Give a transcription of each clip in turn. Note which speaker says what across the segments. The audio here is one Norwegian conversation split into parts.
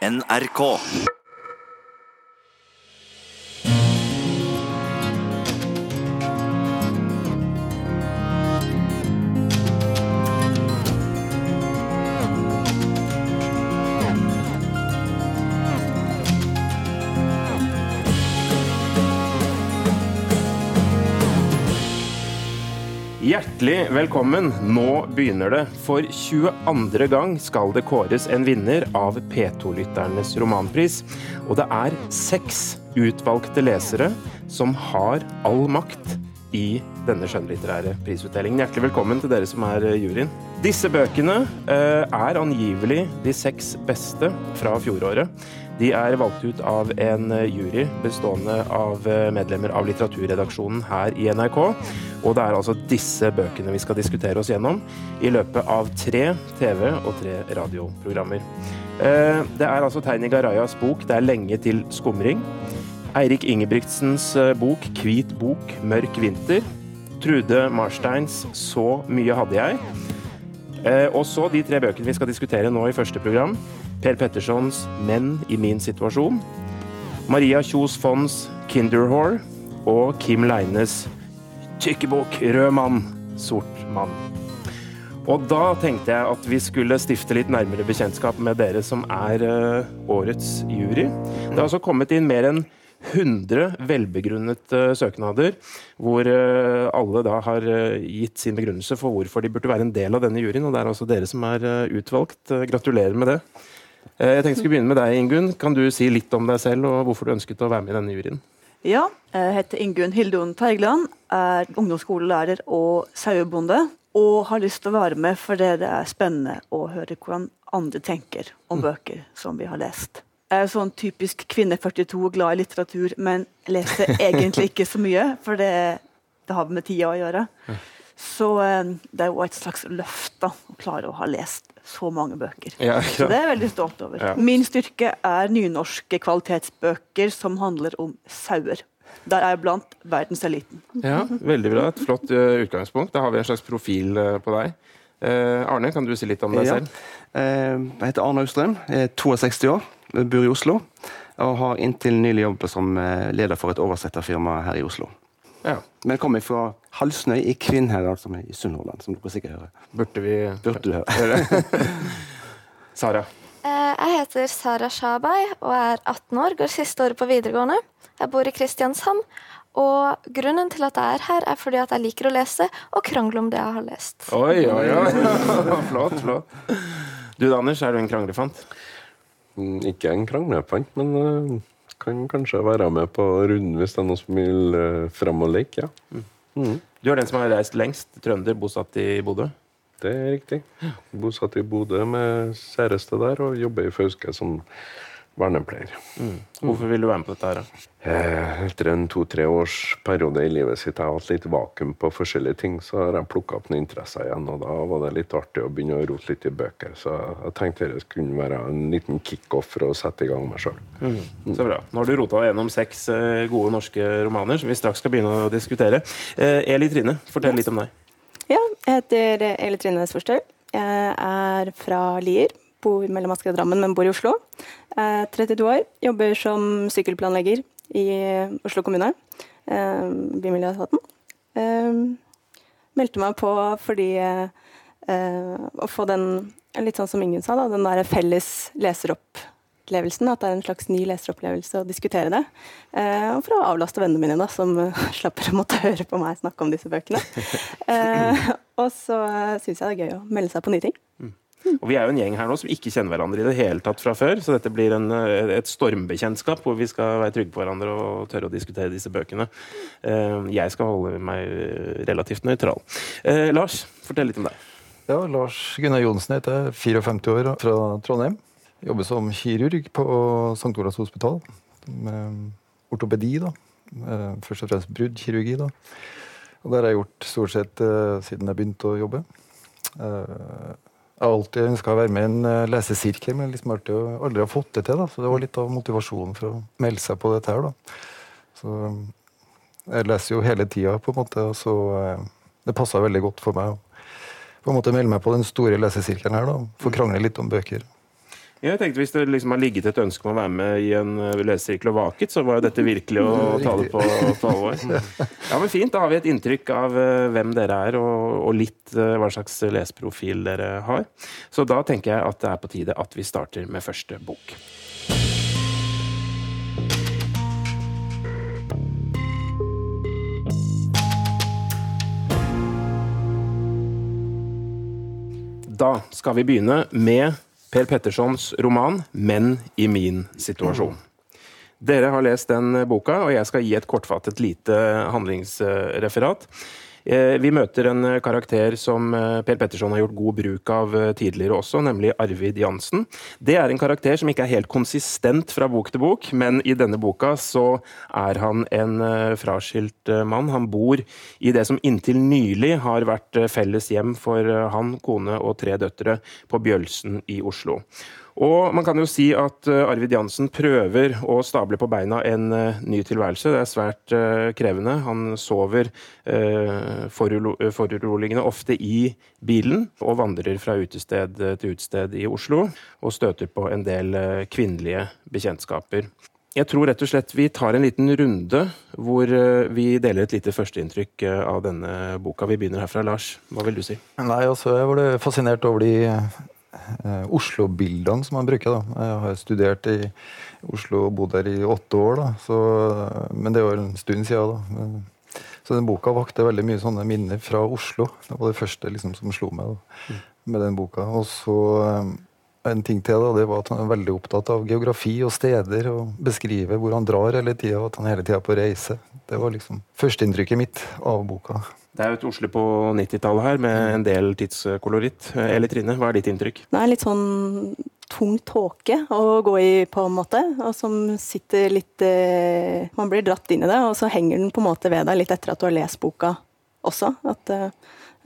Speaker 1: NRK.
Speaker 2: Hjertelig velkommen. Nå begynner det. For 22. gang skal det kåres en vinner av P2-lytternes romanpris. Og det er seks utvalgte lesere som har all makt i denne skjønnlitterære prisutdelingen. Hjertelig velkommen til dere som er eh, juryen. Disse bøkene eh, er angivelig de seks beste fra fjoråret. De er valgt ut av en jury bestående av eh, medlemmer av litteraturredaksjonen her i NRK. Og det er altså disse bøkene vi skal diskutere oss gjennom i løpet av tre TV- og tre radioprogrammer. Eh, Det er altså Teini Garayas bok 'Det er lenge til skumring'. Eirik Ingebrigtsens eh, bok 'Hvit bok, mørk vinter'. Trude Marsteins 'Så mye hadde jeg'. Og så de tre bøkene vi skal diskutere nå i første program. Per Pettersons 'Menn i min situasjon'. Maria Kjos Fonds 'Kinderhore'. Og Kim Leines Tykkebok, rød mann, sort mann. Og da tenkte jeg at vi skulle stifte litt nærmere bekjentskap med dere som er eh, årets jury. Det har altså kommet inn mer enn 100 velbegrunnede søknader, hvor eh, alle da har eh, gitt sin begrunnelse for hvorfor de burde være en del av denne juryen. Og det er altså dere som er eh, utvalgt. Eh, Gratulerer med det. Eh, Jeg tenkte jeg skulle begynne med deg, Ingunn. Kan du si litt om deg selv og hvorfor du ønsket å være med i denne juryen?
Speaker 3: Ja, jeg heter Ingunn Hildun Teigland, er ungdomsskolelærer og sauebonde. Og har lyst til å være med fordi det er spennende å høre hvordan andre tenker om bøker som vi har lest. Jeg er sånn typisk kvinne 42, glad i litteratur, men leser egentlig ikke så mye, for det, det har med tida å gjøre. Så eh, det er jo et slags løft da, å klare å ha lest så mange bøker.
Speaker 2: Ja,
Speaker 3: Så det er jeg veldig stolt over.
Speaker 2: Ja.
Speaker 3: Min styrke er nynorske kvalitetsbøker som handler om sauer. Der er jeg blant verdenseliten.
Speaker 2: Ja, veldig bra. Et flott eh, utgangspunkt. Da har vi en slags profil eh, på deg. Eh, Arne, kan du si litt om deg
Speaker 4: Ja.
Speaker 2: selv?
Speaker 4: Eh, Jeg heter Arne Austrheim, er 62 år, bor i Oslo. Og har inntil nylig jobbet som leder for et oversetterfirma her i Oslo.
Speaker 2: Ja.
Speaker 4: Men jeg kommer fra Halsnøy i Kvinnherad, som er i Sunnhordland. som dere sikkert hører.
Speaker 2: Burde vi
Speaker 4: Burde du høre.
Speaker 2: Sara.
Speaker 5: Eh, Jeg heter Sara Shabai og er 18 år, går siste året på videregående. Jeg bor i Kristiansand. Og grunnen til at jeg er her, er fordi at jeg liker å lese og krangle om det jeg har lest.
Speaker 2: Oi, oi, oi. flott, flott. Du, Anders, er du en kranglefant?
Speaker 6: Mm, Ikke en kranglefant, men eh, kan kanskje være med på runden hvis det er noen som vil uh, fram og leke. Ja.
Speaker 2: Du er den som har reist lengst. Trønder, bosatt i Bodø.
Speaker 6: Det er riktig. Bosatt i Bodø med kjæreste der og jobber i Fauske som vernepleier.
Speaker 2: Hvorfor vil du være med på dette her? da?
Speaker 6: Eh, Etter en to-tre års periode i livet sitt jeg har hatt litt vakuum på forskjellige ting, så har jeg plukka opp noen interesser igjen, og da var det litt artig å begynne å rote litt i bøker. Så jeg tenkte det kunne være en liten kickoff for å sette i gang meg sjøl.
Speaker 2: Så bra. Nå har du rota gjennom seks eh, gode norske romaner, som vi straks skal begynne å diskutere. Eh, Eli Trine, fortell litt om deg.
Speaker 7: Ja, jeg heter Eli Trine Svarstøl. Jeg er fra Lier. Bor mellom Asker og Drammen, men bor i Oslo. Er 32 år. Jobber som sykkelplanlegger i Oslo kommune. eh, Bymiljøetaten. Eh, Meldte meg på fordi eh, å få den, litt sånn som Ingunn sa, da, den der felles leseropplevelsen. At det er en slags ny leseropplevelse å diskutere det. Eh, og for å avlaste vennene mine, da, som eh, slapper å måtte høre på meg snakke om disse bøkene. Eh, og så syns jeg det er gøy å melde seg på nye ting.
Speaker 2: Og Vi er jo en gjeng her nå som ikke kjenner hverandre i det hele tatt fra før, så dette blir en, eh, et stormbekjentskap hvor vi skal være trygge på hverandre og tørre å diskutere disse bøkene. Eh, Jeg skal holde meg relativt nøytral. Eh, Lars, fortell litt om deg.
Speaker 8: Ja, Lars Gunnar Johnsen heter jeg, 54 år fra Trondheim. Jobber som kirurg på St. Olavs hospital. Med ortopedi, da. Først og fremst bruddkirurgi, da. Og det har jeg gjort stort sett siden jeg begynte å jobbe. Jeg har alltid ønska å være med i en eh, lesesirkel, men liksom alltid, aldri har fått det til. da. Så det var litt av motivasjonen for å melde seg på dette her. da. Så eh, jeg leser jo hele tida, på en måte, og så eh, det passa veldig godt for meg å på en måte melde meg på den store lesesirkelen her. da, Få krangle litt om bøker.
Speaker 2: Jeg tenkte Hvis det liksom har ligget et ønske om å være med i en uh, lesesirkel og vaket, så var jo dette virkelig å ta det på, på alvor. Ja, men Fint. Da har vi et inntrykk av uh, hvem dere er, og, og litt uh, hva slags leseprofil dere har. Så da tenker jeg at det er på tide at vi starter med første bok. Da skal vi begynne med Per Pettersons roman 'Menn i min situasjon'. Dere har lest den boka, og jeg skal gi et kortfattet lite handlingsreferat. Eh, vi møter en karakter som eh, Per Petterson har gjort god bruk av eh, tidligere også, nemlig Arvid Jansen. Det er en karakter som ikke er helt konsistent fra bok til bok, men i denne boka så er han en fraskilt mann. Han bor i det som inntil nylig har vært felles hjem for han, kone og tre døtre på Bjølsen i Oslo. Og man kan jo si at eh, Arvid Jansen prøver å stable på beina en uh, ny tilværelse. Det er svært uh, krevende. Han sover foruroligende ofte i bilen og vandrer fra utested til utested i Oslo og støter på en del kvinnelige bekjentskaper. Jeg tror rett og slett vi tar en liten runde hvor vi deler et lite førsteinntrykk av denne boka. Vi begynner herfra. Lars, hva vil du si?
Speaker 8: Nei, altså, Jeg ble fascinert over de eh, Oslo-bildene som man bruker. Da. Jeg har studert i Oslo og bodd der i åtte år, da. Så, men det var en stund siden. Da. Så den boka vakte veldig mye sånne minner fra Oslo. Det var det første liksom, som slo meg da, med den boka. Og så eh, en ting til, da, det var at han er veldig opptatt av geografi og steder. Og beskriver hvor han drar hele tida, og at han hele tida er på reise. Det var liksom førsteinntrykket mitt av boka.
Speaker 2: Det er jo et Oslo på 90-tallet her, med en del tidskoloritt. Eller Trine, hva er ditt inntrykk?
Speaker 7: Det er litt sånn tung tåke å gå i, på en måte. Og som sitter litt eh, Man blir dratt inn i det, og så henger den på en måte ved deg litt etter at du har lest boka også. At eh,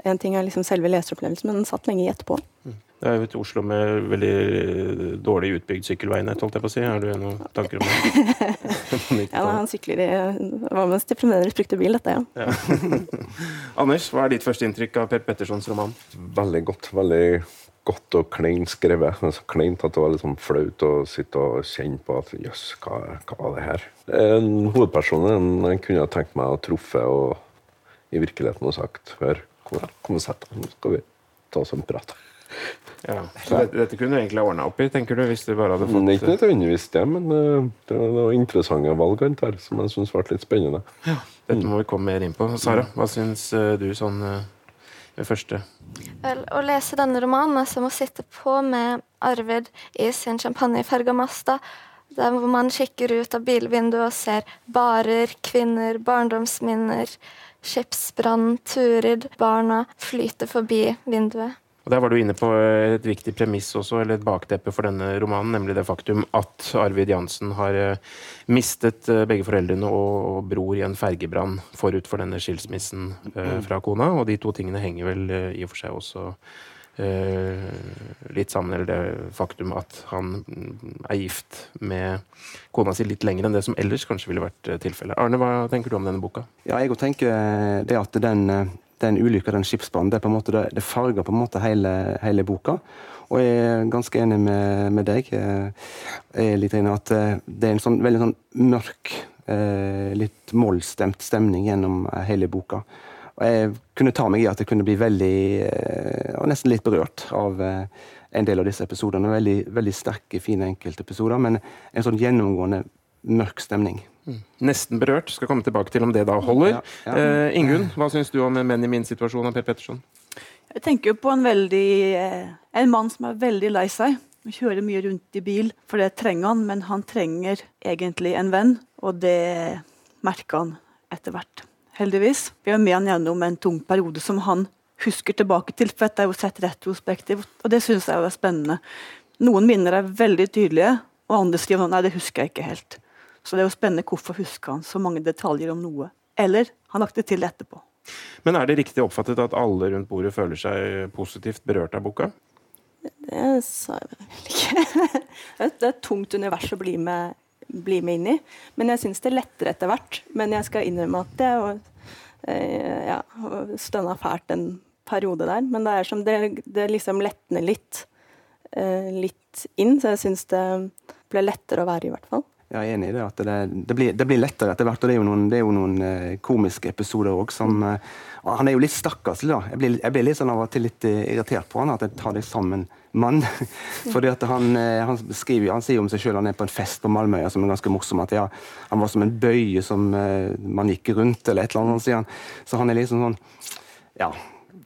Speaker 7: en ting er liksom selve leseropplevelsen, men den satt lenge i etterpå.
Speaker 2: Mm. Det er jo et Oslo med veldig dårlig utbygd sykkelveinett, holdt jeg på å si. Har du noen tanker om det?
Speaker 7: ja, han sykler i Hva var mens de fremdeles brukte bil, dette, ja. ja.
Speaker 2: Anders, hva er ditt første inntrykk av Per Pettersons roman?
Speaker 6: Veldig godt. Veldig godt og kleint skrevet. Men så kleint at det var liksom flaut å sitte og kjenne på at jøss, hva, hva var det her? En hovedperson en kunne tenkt meg å truffe og i virkeligheten og sagt hør, kom, kom og sett deg, nå skal vi ta oss en prat.
Speaker 2: Ja, så dette, dette, kunne du egentlig ha ordna opp i, tenker du? hvis du bare hadde fått...
Speaker 6: Ikke nødvendigvis det, men uh, det var interessante valg han tar, som jeg syns ble litt spennende.
Speaker 2: Ja, Dette må vi komme mer inn på. Sara, hva syns uh, du sånn uh, ved første?
Speaker 5: Vel, å lese denne romanen er som å sitte på med Arvid i sin champagnefarga Masta. Der hvor man kikker ut av bilvinduet og ser barer, kvinner, barndomsminner, skipsbrann, turer, barna flyter forbi vinduet.
Speaker 2: Og Der var du inne på et viktig premiss også, eller et bakteppe for denne romanen, nemlig det faktum at Arvid Jansen har eh, mistet eh, begge foreldrene og bror i en fergebrann forut for denne skilsmissen eh, fra kona. Og de to tingene henger vel i og for seg også litt sammen, eller det faktum at han er gift med kona si litt lenger enn det som ellers kanskje ville vært tilfellet. Arne, hva tenker du om denne boka?
Speaker 4: Ja, jeg tenker det at den den ulykka, den skipsbrannen, det, det, det, farger på en måte hele, hele, boka. Og jeg er ganske enig med, med deg. Jeg er litt enig at eh, det er en sånn veldig sånn mørk, eh, litt mollstemt stemning gjennom hele boka. Og jeg kunne ta meg i at jeg kunne bli veldig, eh, og nesten litt berørt av en del av disse episodene. Veldig, veldig sterke, fine enkeltepisoder, men en sånn gjennomgående mørk stemning.
Speaker 2: Mm. Nesten berørt. Skal komme tilbake til om det da holder. Ja, ja. Eh, Ingunn, hva syns du om menn i min situasjon av Per Petterson?
Speaker 3: Jeg tenker jo på en veldig eh, En mann som er veldig lei seg. Han kjører mye rundt i bil, for det trenger han, men han trenger egentlig en venn, og det merker han etter hvert. Heldigvis. Vi er med han gjennom en tung periode som han husker tilbake til, for dette er jo sett retrospektivt, og det syns jeg er spennende. Noen minner er veldig tydelige, og andre skriver nei, det husker jeg ikke helt. Så det er jo spennende hvorfor husker han så mange detaljer om noe. Eller han lagt det til etterpå.
Speaker 2: Men er det riktig oppfattet at alle rundt bordet føler seg positivt berørt av boka?
Speaker 7: Det sa jeg vel ikke. det er et tungt univers å bli med, bli med inn i. Men jeg syns det letter etter hvert. Men jeg skal innrømme at det eh, ja, stønna fælt en periode der. Men det er som det, det liksom letner litt. Eh, litt inn, så jeg syns det ble lettere å være i, hvert fall.
Speaker 4: Jeg er enig i det. at Det, det, blir, det blir, lettere etter hvert. og Det er jo noen, er jo noen eh, komiske episoder òg som eh, Han er jo litt stakkarslig, da. Jeg blir, jeg blir, litt sånn av og til litt eh, irritert på han, at jeg tar det sammen, mann. Fordi at han, han, skriver, han sier om seg sjøl han er på en fest på Malmøya som er ganske morsom. At ja, han var som en bøye som man gikk rundt, eller et eller annet, sier han. Så han er liksom sånn Ja.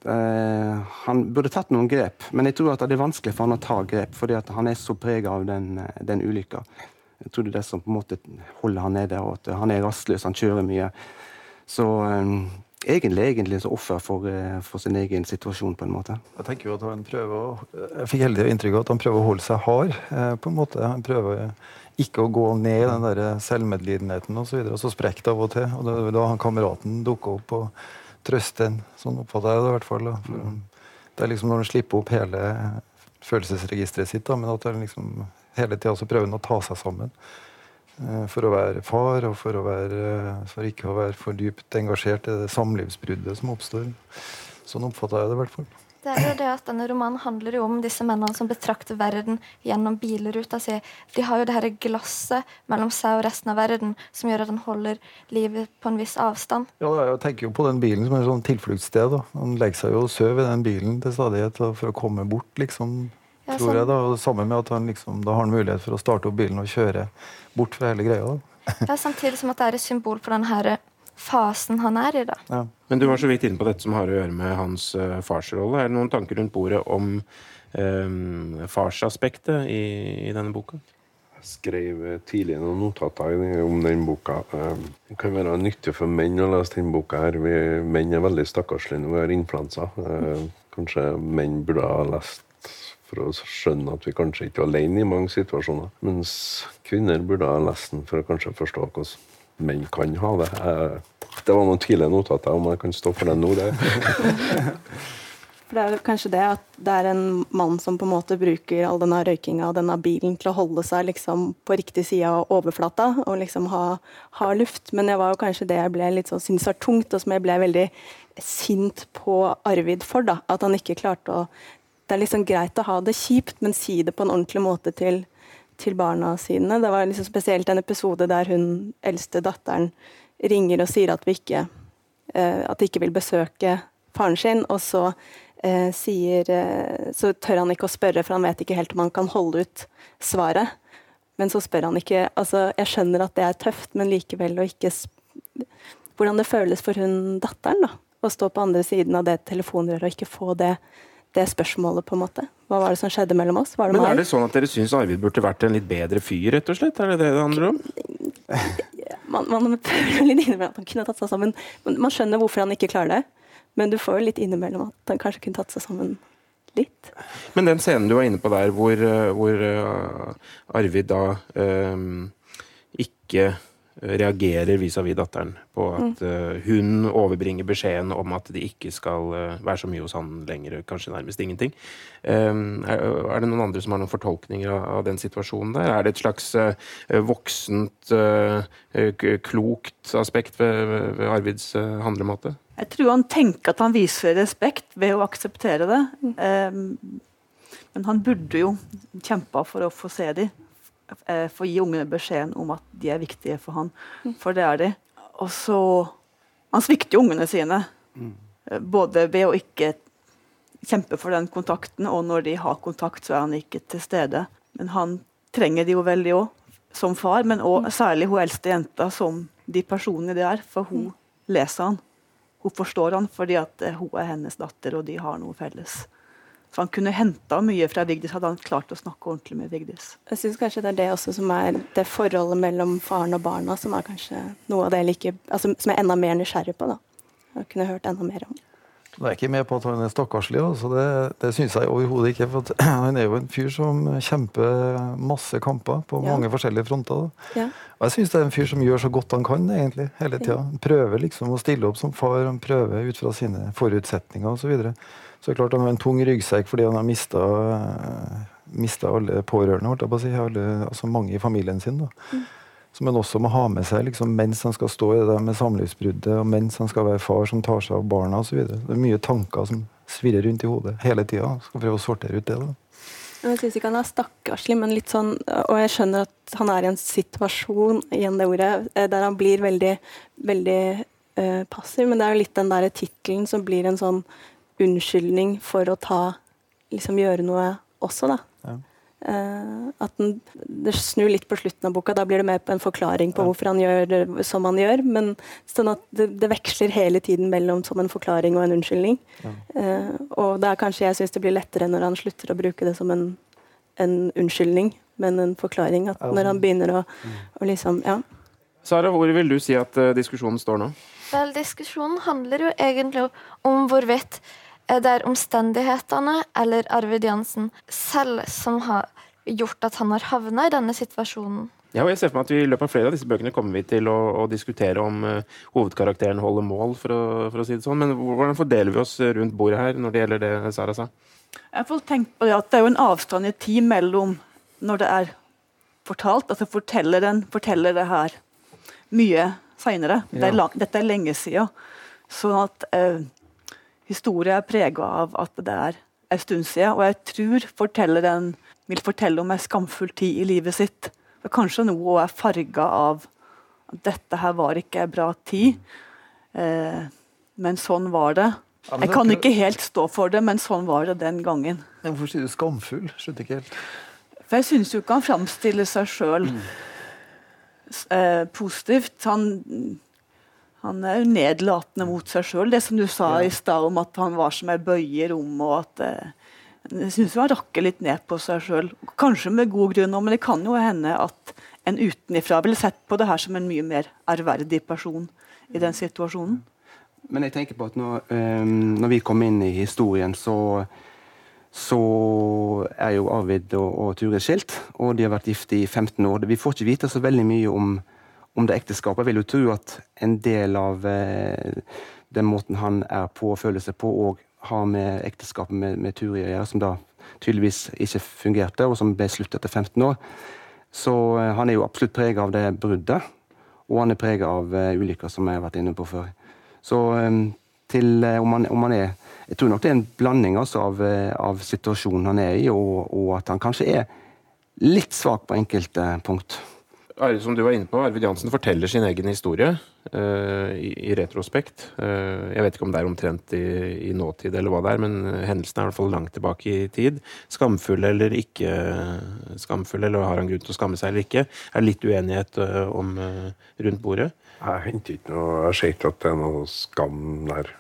Speaker 4: Uh, han burde tatt noen grep, men jeg tror at det er vanskelig for han å ta grep, fordi at han er så prega av den, den ulykka. Jeg tror det er det som på en måte holder han nede, og at han er rastløs, han kjører mye. Så um, egentlig, egentlig så offer for, uh, for, sin egen situasjon, på en måte.
Speaker 8: Jeg tenker jo at han prøver å, jeg fikk heldig inntrykk av at han prøver å holde seg hard. Eh, på en måte. Han prøver ikke å gå ned i den der selvmedlidenheten osv. Og, så og så sprekker det av og til. Og da, da han kameraten dukker opp og trøster en. Sånn oppfatter jeg det i hvert fall. Det er liksom når han slipper opp hele følelsesregisteret sitt, da, men at det liksom hele tida prøver han å ta seg sammen. Eh, for å være far, og for, å være, for ikke å være for dypt engasjert i det samlivsbruddet som oppstår. Sånn oppfatter jeg det i hvert fall.
Speaker 5: Det er jo det at Denne romanen handler jo om disse mennene som betrakter verden gjennom bilruta si. De har jo det her glasset mellom seg og resten av verden som gjør at han holder livet på en viss avstand.
Speaker 8: Ja, Jeg tenker jo på den bilen som et sånn tilfluktssted. Han legger seg jo og sover i den bilen til stadighet for å komme bort liksom, ja, tror jeg. da, og Sammen med at han liksom, da har han mulighet for å starte opp bilen og kjøre bort fra hele greia. da.
Speaker 5: ja, Samtidig som at det er et symbol på her fasen han er i. da.
Speaker 2: Ja. Men du var så vidt inne på dette som har å gjøre med hans uh, farsrolle. Er det noen tanker rundt bordet om um, farsaspektet i, i, denne boka?
Speaker 6: Jeg skrev tidlig noen notater om den boka. Det kan være nyttig for menn å lese denne boka. her. Vi, menn er veldig stakkarslige når vi har influensa. Kanskje menn burde ha lest for å skjønne at vi kanskje ikke er alene i mange situasjoner. Mens kvinner burde ha lest den for å kanskje forstå hvordan menn kan ha det. Det var noen tidlige notater om jeg kan stå for den nå. det.
Speaker 7: For det er kanskje det at det er en mann som på en måte bruker all denne røykinga og denne bilen til å holde seg liksom på riktig side av overflata og liksom ha, ha, luft. Men det var jo kanskje det jeg ble litt sånn syntes tungt, og som jeg ble veldig sint på Arvid for. da, At han ikke klarte å det er liksom greit å ha det kjipt, men si det på en ordentlig måte til, til barna sine. Det var liksom spesielt en episode der hun eldste datteren ringer og sier at, vi ikke, eh, at de ikke vil besøke faren sin, og så eh, sier eh, Så tør han ikke å spørre, for han vet ikke helt om han kan holde ut svaret. Men så spør han ikke altså Jeg skjønner at det er tøft, men likevel å ikke Hvordan det føles for hun datteren, da. Å stå på andre siden av det telefonrøret og ikke få det det spørsmålet, på en måte. Hva var det som skjedde mellom oss?
Speaker 2: Men er det sånn at dere syns Arvid burde vært en litt bedre fyr, rett og slett? Er det det det handler om?
Speaker 7: Man, man føler litt innimellom at han kunne tatt seg sammen. Man skjønner hvorfor han ikke klarer det, men du får jo litt innimellom at han kanskje kunne tatt seg sammen litt.
Speaker 2: Men den scenen du var inne på der, hvor, eh, hvor uh, Arvid da um, ikke reagerer vis-à-vis datteren på at uh, hun overbringer beskjeden om at det ikke skal uh, være så mye hos han lenger, kanskje nærmest ingenting. Um, er, er, det noen andre som har noen fortolkninger av, av den situasjonen der? Er det et slags uh, voksent, klokt aspekt ved, ved Arvids handlemåte?
Speaker 3: Jeg tror han tenker at han viser respekt ved å akseptere det. Um, men han burde jo kjempa for å få se dem. Eh, få gi ungene beskjeden om at de er viktige for han. Mm. For det er de. Og så Han svikter jo ungene sine. Mm. Eh, både ved å ikke kjempe for den kontakten, og når de har kontakt, så er han ikke til stede. Men han trenger de jo veldig òg, som far, men òg mm. særlig hun eldste jenta som de personene de er. For hun leser han. Hun forstår han fordi at eh, hun er hennes datter, og de har noe felles. Så han kunne henta mye fra Vigdis, hadde han klart å snakke ordentlig med Vigdis.
Speaker 7: Jeg syns kanskje det er det også som er det forholdet mellom faren og barna som er kanskje noe av det like, altså, som jeg er enda mer nysgjerrig på. da. Jeg kunne hørt enda mer om.
Speaker 8: Jeg er ikke med på at han er stakkarslig. Altså det det syns jeg overhodet ikke. for Han er jo en fyr som kjemper masse kamper på ja. mange forskjellige fronter. Ja. Og jeg syns det er en fyr som gjør så godt han kan egentlig, hele tida. Prøver liksom å stille opp som far, han prøver ut fra sine forutsetninger osv. Så det er klart han har en tung ryggsekk fordi han har mista, mista alle pårørende, holdt jeg på å si. Alle, altså mange i familien sin. da. Mm. Som han også må ha med seg liksom, mens han skal stå i det der med samlivsbruddet, og mens han skal være far som tar seg av barna osv. Det er mye tanker som svirrer rundt i hodet hele tida. Skal prøve å sortere ut det. da.
Speaker 7: Jeg syns ikke han er stakkarslig, men litt sånn Og jeg skjønner at han er i en situasjon, igjen det ordet, eh, der han blir veldig, veldig uh, passiv. Men det er jo litt den derre tittelen som blir en sånn unnskyldning for å ta Liksom gjøre noe også, da. Ja. Uh, at den, Det snur litt på slutten av boka. Da blir det mer på en forklaring på ja. hvorfor han gjør det som han gjør. Men sånn at det, det, veksler hele tiden mellom som en forklaring og en unnskyldning. Ja. Uh, og det er kanskje jeg syns det blir lettere når han slutter å bruke det som en, en unnskyldning, men en forklaring. At når han begynner å, mm. å liksom Ja.
Speaker 2: Sara, hvor vil du si at uh, diskusjonen står nå?
Speaker 5: Vel, diskusjonen handler jo egentlig om hvorvidt det er omstendighetene eller Arvid Jansen selv som har gjort at han har havna i denne situasjonen.
Speaker 2: Ja, og jeg ser for meg at vi I løpet av flere av disse bøkene kommer vi til å, å diskutere om uh, hovedkarakteren holder mål, for å, for å, si det sånn. Men hvordan fordeler vi oss rundt bordet her når det gjelder det Sara sa?
Speaker 3: Jeg får tenke på det at det er jo en avstand i tid mellom når det er fortalt, altså fortelleren forteller det her mye seinere. Ja. Det dette er lenge siden. Sånn at eh, historie er prega av at det er en stund siden. Og jeg tror fortelleren vil fortelle om en skamfull tid i livet sitt. For kanskje noe er farga av at dette her var ikke en bra tid. Eh, men sånn var det. Jeg kan ikke helt stå for det, men sånn var det den gangen.
Speaker 8: Men Hvorfor sier du skamfull? Skjønte ikke helt.
Speaker 3: For jeg syns jo ikke han framstiller seg sjøl mm eh, positivt. Han, han er jo nedlatende mot seg sjøl. Det som du sa ja. i stad om at han var som ei bøye i rommet. og at eh, Jeg syns han rakker litt ned på seg sjøl. Kanskje med god grunn, men det kan jo hende at en utenifra ville sett på det her som en mye mer ærverdig person i den situasjonen.
Speaker 4: Men jeg tenker på at når, um, når vi kom inn i historien, så så er jo Arvid og, og Ture skilt, og de har vært gift i 15 år. Vi får ikke vite så veldig mye om, om det ekteskapet. Vil jo tro at en del av eh, den måten han er på og føler seg på, og har med ekteskapet med, med Turi å gjøre, som da tydeligvis ikke fungerte, og som ble slutt etter 15 år. Så eh, han er jo absolutt preget av det bruddet, og han er preget av eh, ulykker, som jeg har vært inne på før. Så eh, til eh, om han, om han er jeg tror nok det er en blanding altså, av, eh, av, situasjonen han er i, og, og, at han kanskje er litt svak på enkelte punkt.
Speaker 2: Som du var inne på, Arvid Jansen forteller sin egen historie uh, i, i, retrospekt. Uh, jeg vet ikke om det er omtrent i, i, nåtid, eller hva det er, men hendelsen er i hvert fall langt tilbake i tid. Skamfull eller ikke skamfull, eller har han grunn til å skamme seg eller ikke? Er litt uenighet uh, om rundt bordet?
Speaker 6: Jeg henter ikke noe, jeg har sett at det er noe skam der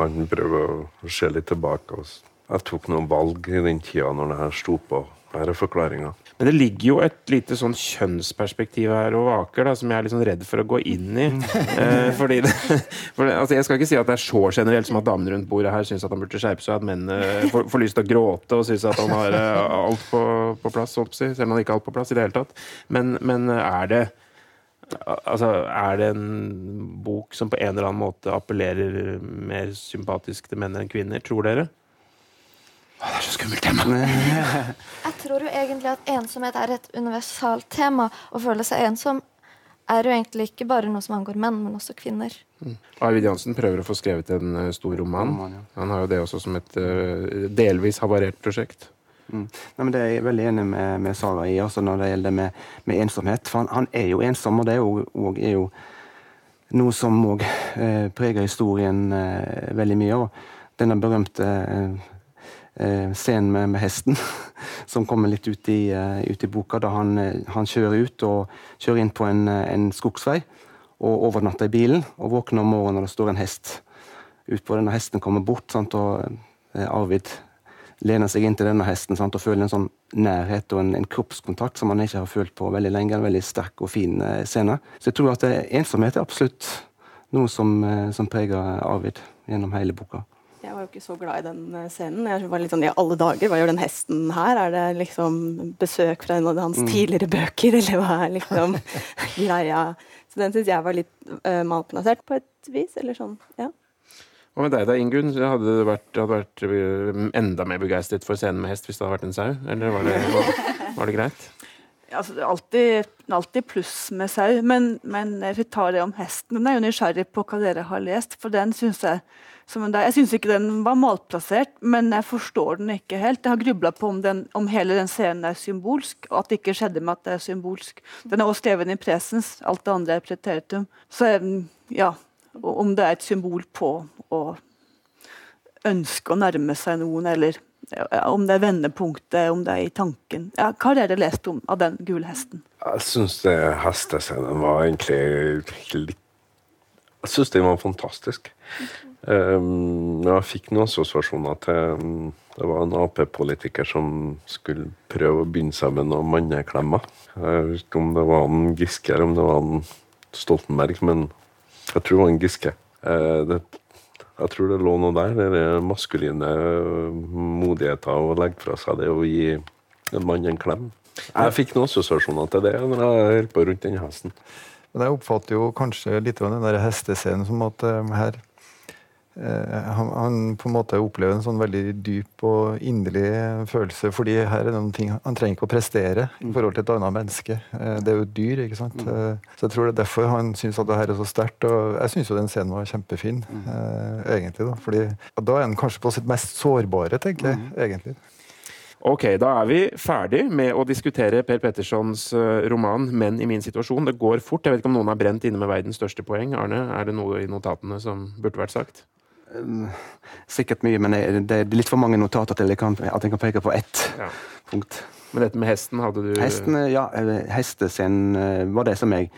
Speaker 6: Han prøver å se litt tilbake. Jeg tok noen valg i den tida når det her sto på. Her er forklaringa.
Speaker 2: Men det ligger jo et lite sånn kjønnsperspektiv her og vaker, da, som jeg er litt sånn redd for å gå inn i. eh, fordi det, for det, altså Jeg skal ikke si at det er så generelt som at damene rundt bordet her syns at han burde skjerpe seg, at mennene får, får, lyst til å gråte og syns at han har eh, alt på, på plass, selv om han ikke har alt på plass i det hele tatt. Men, men er det Altså, er det en bok som på en eller annen måte appellerer mer sympatisk til menn enn kvinner, tror dere? Det er så skummelt tema!
Speaker 5: Jeg tror jo egentlig at ensomhet er et universalt tema. Å føle seg ensom er jo egentlig ikke bare noe som angår menn, men også kvinner.
Speaker 2: Mm. Arvid Jansen prøver å få skrevet en uh, stor roman. Han har jo det også som et uh, delvis havarert prosjekt.
Speaker 4: Mm. Nei, men det er jeg veldig enig med, med Sara i, altså når det gjelder med, med ensomhet. For han, han, er jo ensom, og det er jo, og er jo noe som òg uh, preger historien eh, veldig mye. Og denne berømte eh, eh scenen med, med, hesten, som kommer litt ut i, uh, ut i boka, da han, eh, han, kjører ut og kjører inn på en, en skogsvei og overnatter i bilen. Og våkner om morgenen og det står en hest utpå. Denne hesten kommer bort, sant, og Arvid lener seg inn til denne hesten sant, og føler en sånn nærhet og en, en, kroppskontakt som han ikke har følt på veldig lenge. En veldig sterk og fin eh, scene. Så jeg tror at eh, ensomhet er absolutt noe som, eh, som, preger Arvid gjennom hele boka.
Speaker 7: Var jo ikke så glad i den eh, scenen. Jeg var litt sånn, I alle dager, hva gjør den hesten her? Er det liksom besøk fra en av hans mm. tidligere bøker, eller hva er liksom greia? Så den syns jeg var litt uh, malplassert på et vis. Eller sånn, ja.
Speaker 2: Hva med deg da, Ingunn? Hadde du vært, vært eh, enda mer begeistret for scenen med hest hvis det hadde vært en sau? Eller var det, var, var det greit?
Speaker 3: Altså, alltid, alltid pluss med sau, men, men vi tar det om hesten. Den er jo nysgjerrig på hva dere har lest, for den syns jeg jeg syns ikke den var malplassert, men jeg forstår den ikke helt. Jeg har grubla på om, den, om, hele den scenen er symbolsk, og at det ikke skjedde med at det er symbolsk. Den er også skrevet i presens, alt det andre er preteritum. Så ja, om det er et symbol på å ønske å nærme seg noen, eller om det er vendepunktet, om det er i tanken. Ja, hva har dere lest om av den gule hesten?
Speaker 6: Jeg syns hestescenen var egentlig litt Jeg syns den var fantastisk. Um, jeg fikk noen assosiasjoner til um, Det var en Ap-politiker som skulle prøve å begynne seg med noen manneklemmer. Jeg vet ikke om det var en Giske eller om det var en Stoltenberg, men jeg tror det var en Giske. Uh, det jeg tror det lå noe der. Den maskuline modigheten å legge fra seg det å gi en mann en klem. Jeg fikk noen assosiasjoner til det når jeg holdt på rundt den hesten.
Speaker 8: Men jeg oppfatter jo kanskje litt av den der hestescenen som at uh, her Eh, han, han, på en måte opplever en sånn veldig dyp og inderlig følelse. fordi her er det noen ting Han trenger ikke å prestere i mm. forhold til et annet menneske. Eh, det er jo et dyr. ikke sant? Mm. Eh, så jeg tror det er derfor han syns at det her er så sterkt. Og jeg syns jo den scenen var kjempefin, mm. egentlig. da, fordi Da er han kanskje på sitt mest sårbare, tenker jeg. egentlig.
Speaker 2: Ok, Da er vi ferdig med å diskutere Per Pettersons roman 'Menn i min situasjon'. Det går fort. Jeg vet ikke om noen har brent inne med verdens største poeng. Arne, er det noe i notatene som burde vært sagt?
Speaker 4: Sikkert mye, men det er litt for mange notater til at jeg kan peke på ett ja. punkt.
Speaker 2: Men dette med hesten, hadde du
Speaker 4: Hesten, ja, eh, Hestescenen eh, var det som jeg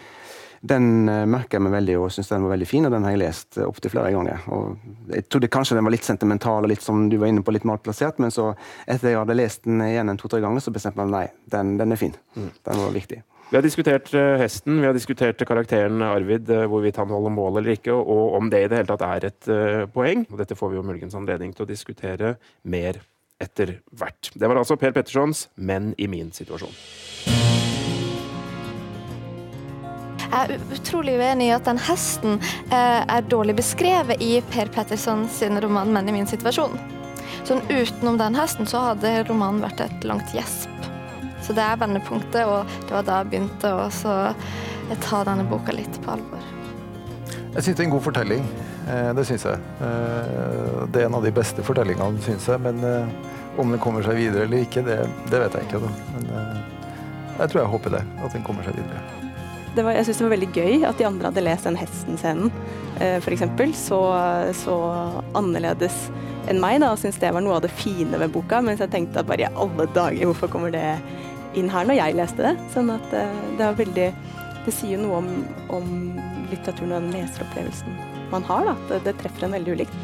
Speaker 4: Den merker jeg meg veldig og syns den var veldig fin, og den har jeg lest opptil flere ganger. Og jeg trodde kanskje den var litt sentimental og litt som du var inne på, litt malplassert, men så etter jeg hadde lest den igjen en to-tre ganger, så bestemte jeg meg nei, den, den er fin. Mm. Den var viktig.
Speaker 2: Vi har diskutert eh, hesten, vi har diskutert karakteren Arvid, eh, hvorvidt han holder mål eller ikke, og om det i det hele tatt er et uh, poeng. Og dette får vi jo muligens anledning til å diskutere mer etter hvert. Det var altså Per Pettersons 'Menn i min situasjon'.
Speaker 5: Jeg er utrolig uenig i at den hesten er dårlig beskrevet i Per Pettersons roman 'Menn i min situasjon'. Sånn Utenom den hesten så hadde romanen vært et langt gjesp. Så det er vendepunktet, og det var da jeg begynte å ta denne boka litt på alvor.
Speaker 8: Jeg syns det er en god fortelling. Eh, det syns jeg. Eh, det er en av de beste fortellingene, syns jeg. Men eh, om den kommer seg videre eller ikke, det, det vet jeg ikke. Da. Men jeg tror jeg håper det, at den kommer seg videre.
Speaker 7: Var, jeg syns det var veldig gøy at de andre hadde lest den Hesten-scenen, f.eks. Så, så annerledes enn meg, da, og syntes det var noe av det fine ved boka. Mens jeg tenkte at bare i alle dager, hvorfor kommer det inn her når jeg leste det. Sånn at eh, det er veldig Det sier noe om, om litteraturen og den leseropplevelsen man har. da, det, det treffer en veldig ulikt.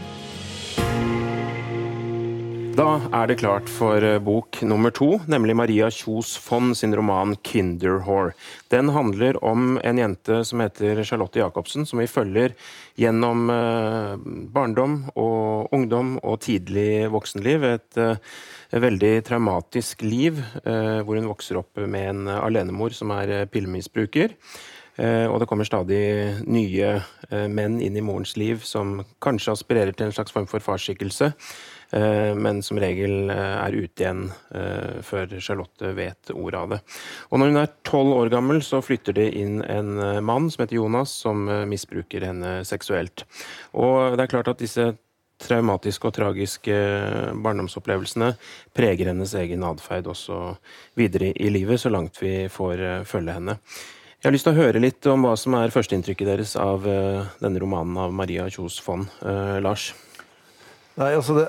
Speaker 2: Da er det klart for eh, bok nummer to, nemlig Maria Kjos Fonn sin roman 'Kinderhore'. Den handler om en jente som heter Charlotte Jacobsen, som vi følger gjennom eh, barndom og ungdom og tidlig voksenliv. Et, eh, veldig traumatisk liv, hvor hun vokser opp med en alenemor som er pillemisbruker. Og det kommer stadig nye menn inn i morens liv som kanskje aspirerer til en slags form for farsskikkelse. Eh, men som regel eh, er ute igjen eh, før Charlotte vet ordet av det. Og når hun er tolv år gammel, så flytter det inn en mann som heter Jonas, som misbruker henne seksuelt. Og det er klart at disse traumatiske og tragiske barndomsopplevelsene preger hennes egen atferd også videre i livet, så langt vi får følge henne. Jeg har lyst til å høre litt om hva som er førsteinntrykket deres av denne romanen av Maria Kjos Fonn. Eh, Lars?
Speaker 8: Nei, altså det,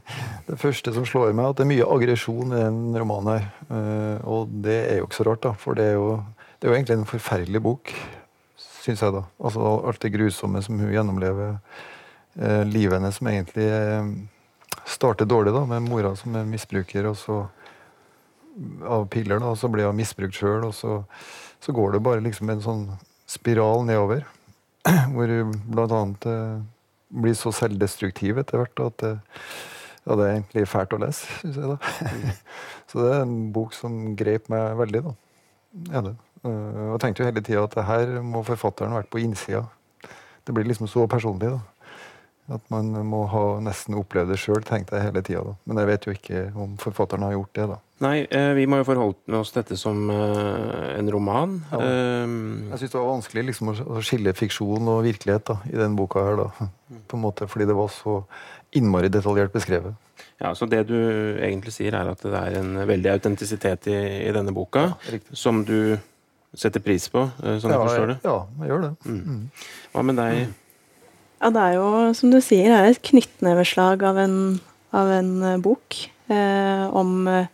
Speaker 8: det, første som slår meg, er at det er mye aggresjon i den romanen her. Uh, og det er jo ikke så rart, da. For det er jo, det er jo egentlig en forferdelig bok, syns jeg, da. Altså alt det grusomme som hun gjennomlever. Uh, livet hennes som egentlig uh, starter dårlig, da, med mora som er misbruker, og så av piller, da, og så blir hun misbrukt sjøl, og så, så, går det bare liksom en sånn spiral nedover. Hvor hun blant annet blir så selvdestruktiv etter hvert at det, ja, det er egentlig fælt å lese, syns jeg. da. så det er en bok som grep meg veldig. da. Ja, det. Og jeg tenkte jo hele tida at her må forfatteren vært på innsida. Det blir liksom så personlig. da. At man må ha nesten opplevd det sjøl, tenkte jeg hele tida. Men jeg vet jo ikke om forfatteren har gjort det, da.
Speaker 2: Nei, eh, vi må jo forholde oss til dette som eh, en roman.
Speaker 8: Ja.
Speaker 2: Eh,
Speaker 8: Jeg syns det var vanskelig liksom, å å skille fiksjon og virkelighet da, i den boka her. da. På en måte, fordi det var så innmari detaljert beskrevet.
Speaker 2: ja, så det du egentlig sier, er at det er en veldig autentisitet i, i denne boka,
Speaker 8: ja,
Speaker 2: som du setter pris på, sånn
Speaker 8: ja, jeg
Speaker 2: forstår det.
Speaker 8: Ja, jeg gjør det.
Speaker 2: Mm. Hva med deg?
Speaker 7: Ja, det er jo, som du sier, det er et knyttneveslag av en, av en eh, bok eh, om, eh,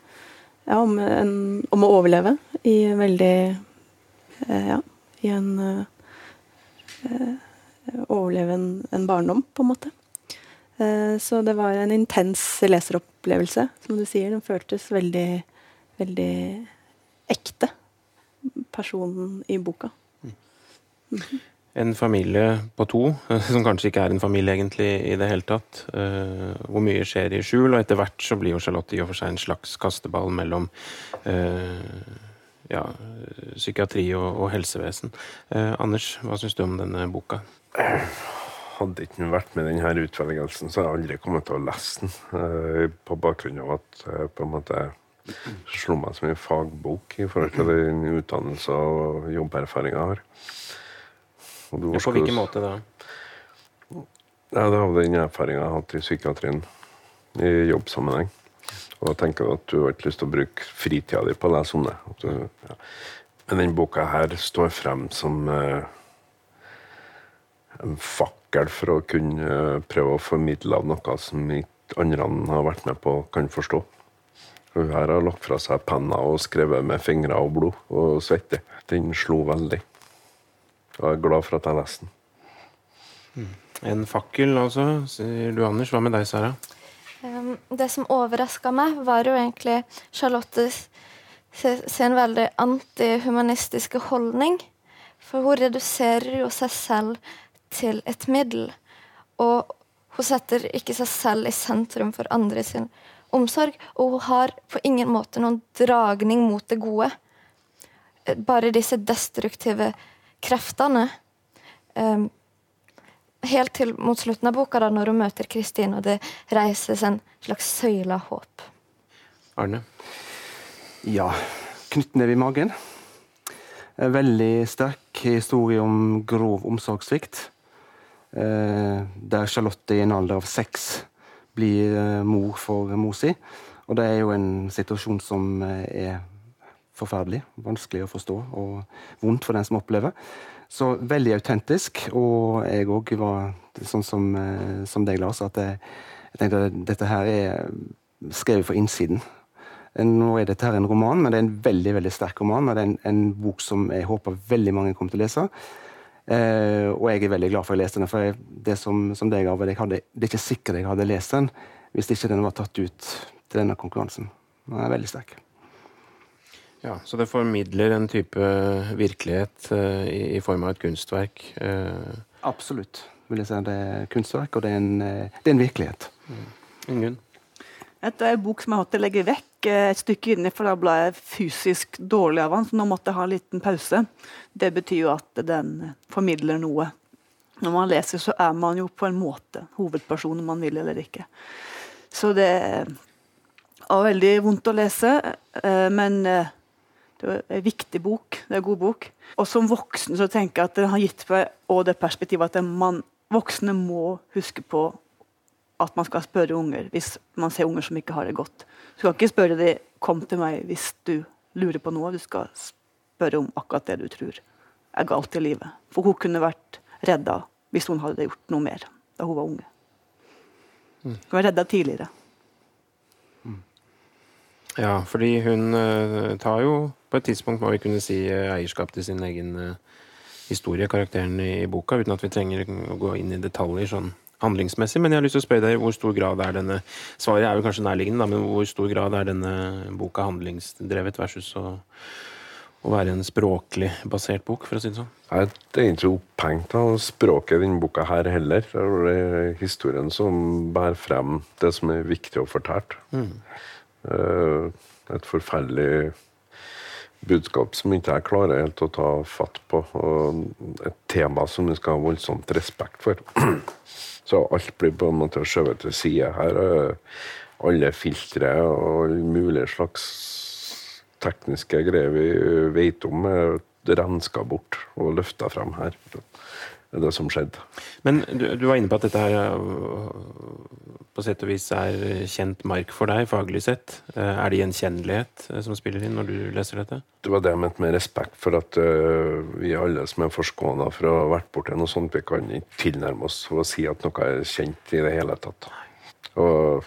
Speaker 7: ja, om, en, om å overleve i veldig eh, Ja, i en eh, eh, Overleve en, en barndom, på en måte. Så det var en intens leseropplevelse, som du sier. Den føltes veldig, veldig ekte, personen i boka.
Speaker 2: En familie på to, som kanskje ikke er en familie egentlig i det hele tatt. eh, hvor mye skjer i skjul, og etter hvert så blir jo Charlotte i og for seg en slags kasteball mellom eh, ja, psykiatri og, og helsevesen. Eh, Anders, hva syns du om denne boka?
Speaker 6: Hadde ikke den vært med denne utvelgelsen, så hadde jeg aldri kommet til å lese den. eh, På bakgrunn av at jeg på en måte slo meg som en fagbok i forhold til den utdannelse og jobberfaring jeg har.
Speaker 2: På hvilken måte da?
Speaker 6: Ja, det var den erfaringa jeg hatt i psykiatrien i jobbsammenheng. Og da tenker du at du har ikke lyst til å bruke fritida di på å lese om det. Ja. Men den boka her står frem som eh, en fakkel for å kunne eh, prøve å formidle av noe som ikke andre har vært med på kan forstå. Hun her har lagt fra seg penna og skrevet med fingre og blod og svette. Den slo veldig. Jeg er glad for at jeg leste den.
Speaker 2: En fakkel, altså, sier du Anders. Hva med deg, Sara?
Speaker 5: Det som overraska meg, var jo egentlig Charlottes sin veldig antihumanistiske holdning. For hun reduserer jo seg selv til et middel. Og hun setter ikke seg selv i sentrum for andre sin omsorg. Og hun har på ingen måte noen dragning mot det gode. Bare disse destruktive kreftene. Um, helt til mot slutten av boka, da, når hun møter Kristin, og det reises en slags søyle av håp.
Speaker 2: Arne?
Speaker 4: Ja, knyttneve i magen. En veldig sterk historie om grov omsorgssvikt. Eh, der Charlotte i en alder av seks blir eh, mor for mor si. Og det er jo en situasjon som eh, er forferdelig, vanskelig å forstå og vondt for den som opplever. Så veldig autentisk, og jeg òg var sånn som, eh, som deg, Lars, at jeg, jeg tenkte at dette her er skrevet for innsiden. Nå er dette her en roman, men det er en veldig veldig sterk roman. og Det er en, en bok som jeg håper veldig mange kommer til å lese. Eh, og jeg er veldig glad for at jeg leste den. For jeg, det som, som deg, Arvid, jeg hadde, det er ikke sikkert jeg hadde lest den hvis ikke den var tatt ut til denne konkurransen. Den er veldig sterk.
Speaker 2: Ja, Så det formidler en type virkelighet uh, i, i form av et kunstverk. Uh.
Speaker 4: Absolutt. vil jeg si. Det er kunstverk, og det er en, eh, det er en virkelighet.
Speaker 2: Ingunn?
Speaker 3: Dette er en bok som jeg har hatt å legge vekk eh, et stykke inni, for da ble jeg fysisk dårlig av den. Så nå måtte jeg ha en liten pause. Det betyr jo at den formidler noe. Når man leser, så er man jo på en måte hovedperson om man vil eller ikke. Så det var veldig vondt å lese, eh, men eh, det er en viktig bok. Det er en god bok. Og som voksen så tenker jeg at den har gitt meg og det perspektivet at man, voksne må huske på at man skal spørre unger hvis man ser unger som ikke har det godt. Du skal ikke spørre dem 'kom til meg' hvis du lurer på noe. Du skal spørre om akkurat det du tror er galt i livet. For hun kunne vært redda hvis hun hadde gjort noe mer da hun var unge. Hun var redda tidligere.
Speaker 2: Ja, fordi hun eh, tar jo på et tidspunkt, må vi kunne si, eh, eierskap til sin egen eh, historie, karakteren i, boka, uten at vi trenger å gå inn i detaljer sånn handlingsmessig. Men jeg har lyst til å spørre deg hvor stor grad er denne Svaret er jo kanskje nærliggende, da, men hvor stor grad er denne boka handlingsdrevet versus å, å være en språklig basert bok, for å si det sånn?
Speaker 6: Jeg er egentlig opphengt av språket i denne boka her heller. Det er historien som bærer frem det som er viktig å fortelle. Mm. Et forferdelig budskap som ikke jeg klarer helt å ta fatt på. Og et tema som vi skal ha voldsomt respekt for. Så alt blir på en måte skjøvet til side. Her er alle filtre og mulige slags tekniske greier vi vet om, er renska bort og løfta frem her. Det er det som skjedde.
Speaker 2: Men du, du, var inne på at dette her på sett og vis er kjent mark for deg, faglig sett. Eh, er det gjenkjennelighet eh, som spiller inn når du leser dette?
Speaker 6: Det var det jeg mente med respekt for at vi alle som er forskåna for å ha vært borti noe sånt, vi kan ikke tilnærme oss å si at noe er kjent i det hele tatt. Og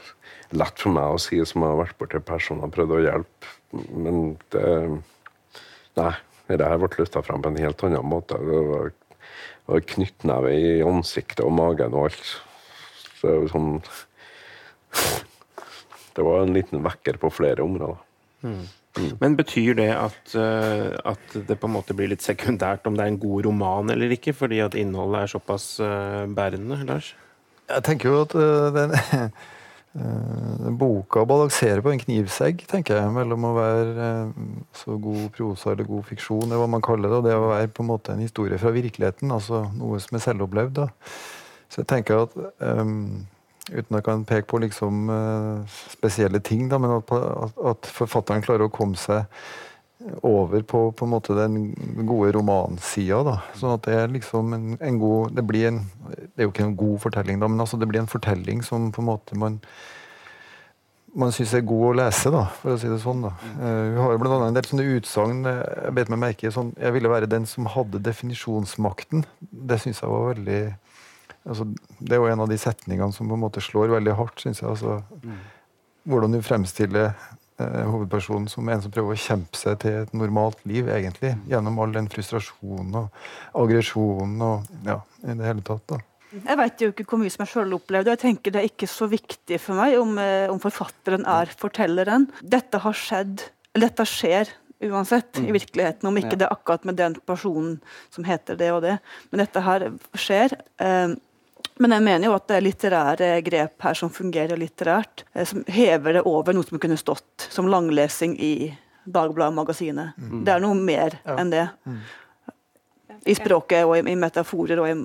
Speaker 6: lett for meg å si som har vært borti personer og prøvd å hjelpe, men det Nei. Dette her ble løfta frem på en helt annen måte. Det var var knyttneve i ansiktet og magen og alt. Så det var sånn Det var en liten vekker på flere områder.
Speaker 2: Mm. Mm. Men betyr det at, uh, at, det på en måte blir litt sekundært om det er en god roman eller ikke, fordi at innholdet er såpass uh, bærende, Lars?
Speaker 8: Jeg tenker jo at uh, den Uh, boka balanserer på en knivsegg, tenker jeg, mellom å være uh, så god prosa eller god fiksjon, eller hva man kaller det, og det å være på en måte en historie fra virkeligheten, altså noe som er selvopplevd. da. Så jeg tenker at um, Uten at jeg kan peke på liksom uh, spesielle ting, da, men at, at, at, forfatteren klarer å komme seg over på, på den gode romansida. Sånn at det er liksom en, en, god Det en Det er jo ikke en god fortelling, da, men altså det blir en fortelling som på en måte man man syns er god å lese, da, for å si det sånn. da. Uh, har blant annet en del sånne utsagn jeg bet meg merke sånn, Jeg ville være den som hadde definisjonsmakten. Det syns jeg var veldig altså, Det er jo en av de setningene som på en måte slår veldig hardt, syns jeg. altså mm. Hvordan du fremstiller Eh, hovedpersonen som en som prøver å kjempe seg til et normalt liv, egentlig. Gjennom all den frustrasjonen og aggresjonen og ja, i det hele tatt. da.
Speaker 3: Jeg vet jo ikke hvor mye som jeg sjøl opplevde, jeg tenker det er ikke så viktig for meg om, eh, om forfatteren er fortelleren. Dette har skjedd, eller dette skjer uansett, mm. i virkeligheten. Om ikke ja. det er akkurat med den personen som heter det og det. Men dette her skjer. Eh, men jeg mener jo at det er litterære grep her som fungerer litterært, eh, som hever det over noe som kunne stått som langlesing i Dagbladet-magasinet. Mm. Det er noe mer ja. enn det. Mm. I språket og i, i metaforer og i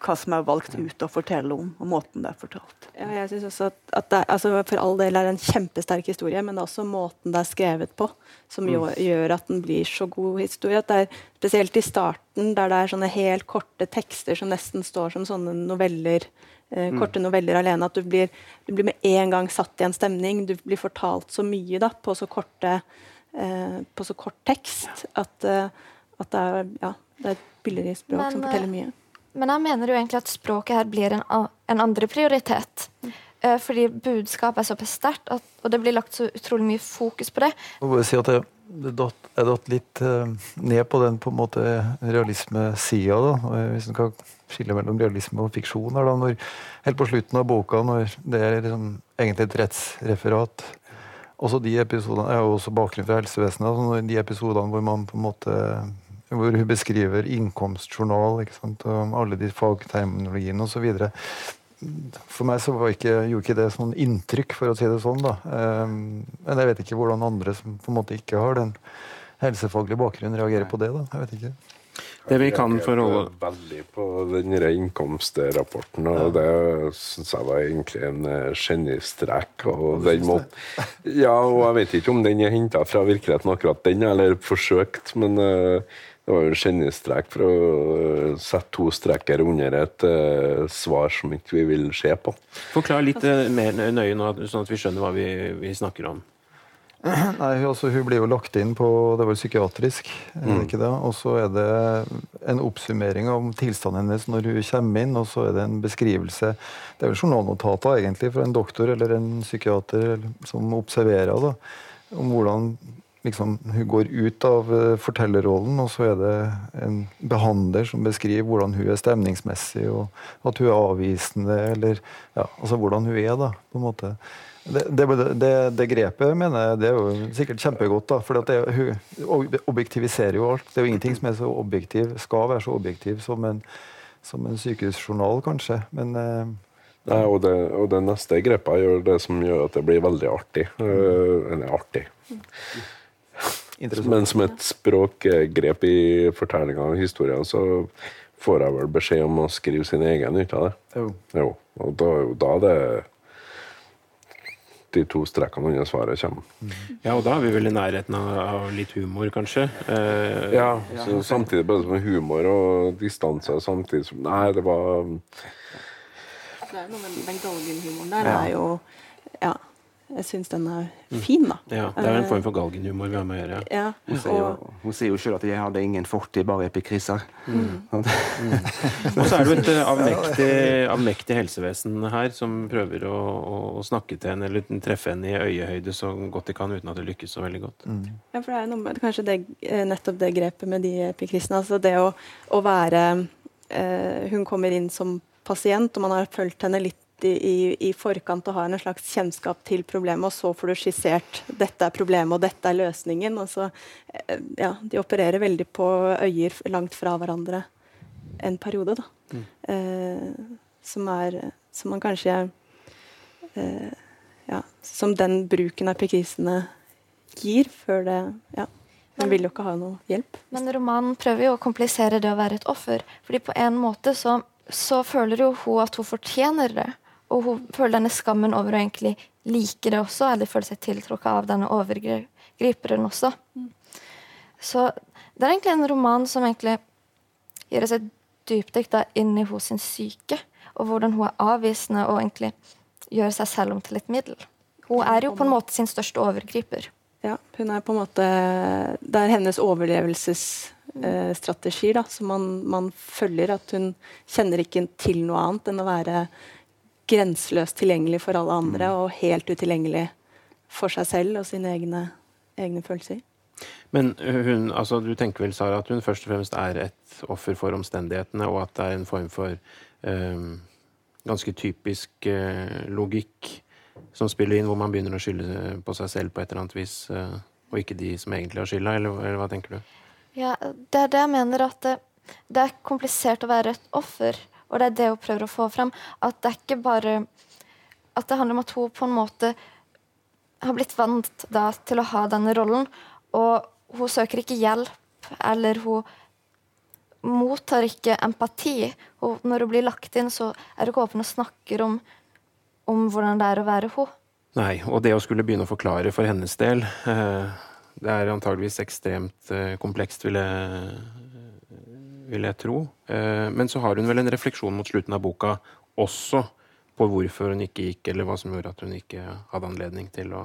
Speaker 3: hva som er valgt ut å fortelle om, og måten det er fortalt.
Speaker 7: Ja, jeg synes også at, at det, altså For all del er det en kjempesterk historie, men det er også måten det er skrevet på som mm. gjør, gjør, at den blir så god historie. At det er Spesielt i starten, der det er sånne helt korte tekster som nesten står som sånne noveller. Eh, mm. korte noveller alene. At du blir, du blir, med en gang satt i en stemning. Du blir fortalt så mye da, på så, korte, eh, på så kort tekst at, eh, at det, er, ja, det er et billig språk men, som forteller mye.
Speaker 5: Men jeg mener jo egentlig at språket her blir en, en andre prioritet. Mm. Fordi budskapet er såpass sterkt, og det blir lagt så utrolig mye fokus på det.
Speaker 8: Jeg må si at jeg, jeg datt litt uh, ned på den på en måte realismesida. Hvis en kan skille mellom realisme og fiksjon. da, når, Helt på slutten av boka, når det er liksom, egentlig et rettsreferat også de episodene, Jeg jo også bakgrunn fra helsevesenet. Altså de episodene hvor man på en måte hvor hun beskriver innkomstjournal ikke sant, og alle de fagterminologiene osv. For meg så ikke, gjorde ikke det sånn inntrykk, for å si det sånn. da. Um, men jeg vet ikke hvordan andre som på en måte ikke har den helsefaglige bakgrunnen, reagerer på det. da. Jeg vet ikke.
Speaker 2: Det vi kan forholde
Speaker 6: Veldig på den innkomstrapporten, og det syns jeg var egentlig en eh, genistrek. Og den må, ja, og jeg vet ikke om den er henta fra virkeligheten, akkurat den, eller forsøkt, men uh, det var jo en genistrek for å øh, sette to streker under et uh, svar som ikke vi vil se på.
Speaker 2: Forklar litt uh, mer nøye nå, sånn at vi skjønner hva vi, vi snakker om.
Speaker 8: Nei, altså, Hun blir jo lagt inn på det var psykiatrisk, det mm. ikke det? og så er det en oppsummering av tilstanden hennes når hun kommer inn, og så er det en beskrivelse Det er jo journalnotater egentlig fra en doktor eller en psykiater som observerer da, om hvordan liksom, hun går ut av uh, fortellerrollen, og så er det en behandler som beskriver hvordan hun er stemningsmessig, og at hun er avvisende, eller ja, altså hvordan hun er, da, på en måte. Det, det, det, det grepet mener jeg det er jo sikkert kjempegodt, da, for hun objektiviserer jo alt. Det er jo ingenting som er så objektiv, skal være så objektiv som en, som en sykehusjournal, kanskje. men uh,
Speaker 6: Nei, og det, og det, neste grepet gjør det som gjør at det blir veldig artig. Eller artig. Men som et språkgrep i fortellinga av historien, så får jeg vel beskjed om å skrive sin egen ut av det.
Speaker 8: Jo.
Speaker 6: Jo, og da jo da det de to strekene under svaret kommer.
Speaker 2: Ja, og da er vi vel i nærheten av, av litt humor, kanskje. Eh,
Speaker 6: Ja, så samtidig bare som humor og distanse. Samtidig som Nei, det var
Speaker 7: Det er noe med den galgenhumoren der det er jo Ja, jeg syns den er fin, da.
Speaker 2: ja, det er en form for galgenhumor vi har med å gjøre.
Speaker 7: Ja,
Speaker 4: Hun sier jo, hun sier jo selv at 'jeg hadde ingen fortid, bare epikriser'.
Speaker 2: Og så er det jo et eh, avmektig, avmektig helsevesen her som prøver å, å, snakke til henne eller treffe henne i øyehøyde så godt de kan, uten at det lykkes så veldig godt.
Speaker 7: ja, for det er noe med kanskje det, eh, nettopp det grepet med de epikristene. Altså det å, å være eh, Hun kommer inn som pasient, og man har fulgt henne litt i, i, i forkant og har en slags kjennskap til problemet, og så får du skissert dette er problemet, og dette er løsningen. Altså, ja, de opererer veldig på øyer langt fra hverandre en periode, da. Eh, som er Som man kanskje eh, Ja, som den bruken av epikrisene gir før det Ja. Man vil jo ikke ha noe hjelp.
Speaker 5: Men romanen prøver jo å komplisere det å være et offer. Fordi på en måte så, så føler jo hun at hun fortjener det. Og hun føler denne skammen over å egentlig like det også, eller føle seg tiltrukket av denne overgriperen også. Så det er egentlig en roman som egentlig gjør oss et dypdykk inn i hos sin syke, og hvordan hun er avvisende og egentlig gjør seg selv om til et middel. Hun er jo på en måte sin største overgriper.
Speaker 7: Ja, hun er på en måte Det er hennes overlevelsesstrategier eh, som man, man følger. At hun kjenner ikke til noe annet enn å være grenseløst tilgjengelig for alle andre og helt utilgjengelig for seg selv og sine egne, egne følelser.
Speaker 2: Men hun, altså, du tenker vel, Sara, at hun først og fremst er et offer for omstendighetene, og at det er en form for um, ganske typisk uh, logikk som spiller inn, hvor man begynner å skylde på seg selv på et eller annet vis, uh, og ikke de som egentlig har skylda, eller, eller hva tenker du?
Speaker 5: Ja, det er det jeg mener at det, det er komplisert å være et offer. Og det er det hun prøver å få frem. At det er ikke bare At det handler om at hun på en måte har blitt vant da, til å ha denne rollen. Og hun søker ikke hjelp, eller hun mottar ikke empati. Hun, når hun blir lagt inn, så er hun ikke åpen og snakker om, om hvordan det er å være hun.
Speaker 2: Nei, og det å skulle begynne å forklare for hennes del eh, Det er antageligvis ekstremt eh, komplekst, vil jeg, vil jeg tro. Eh, men så har hun vel en refleksjon mot slutten av boka også på hvorfor hun ikke gikk, eller hva som gjorde at hun ikke hadde anledning til å,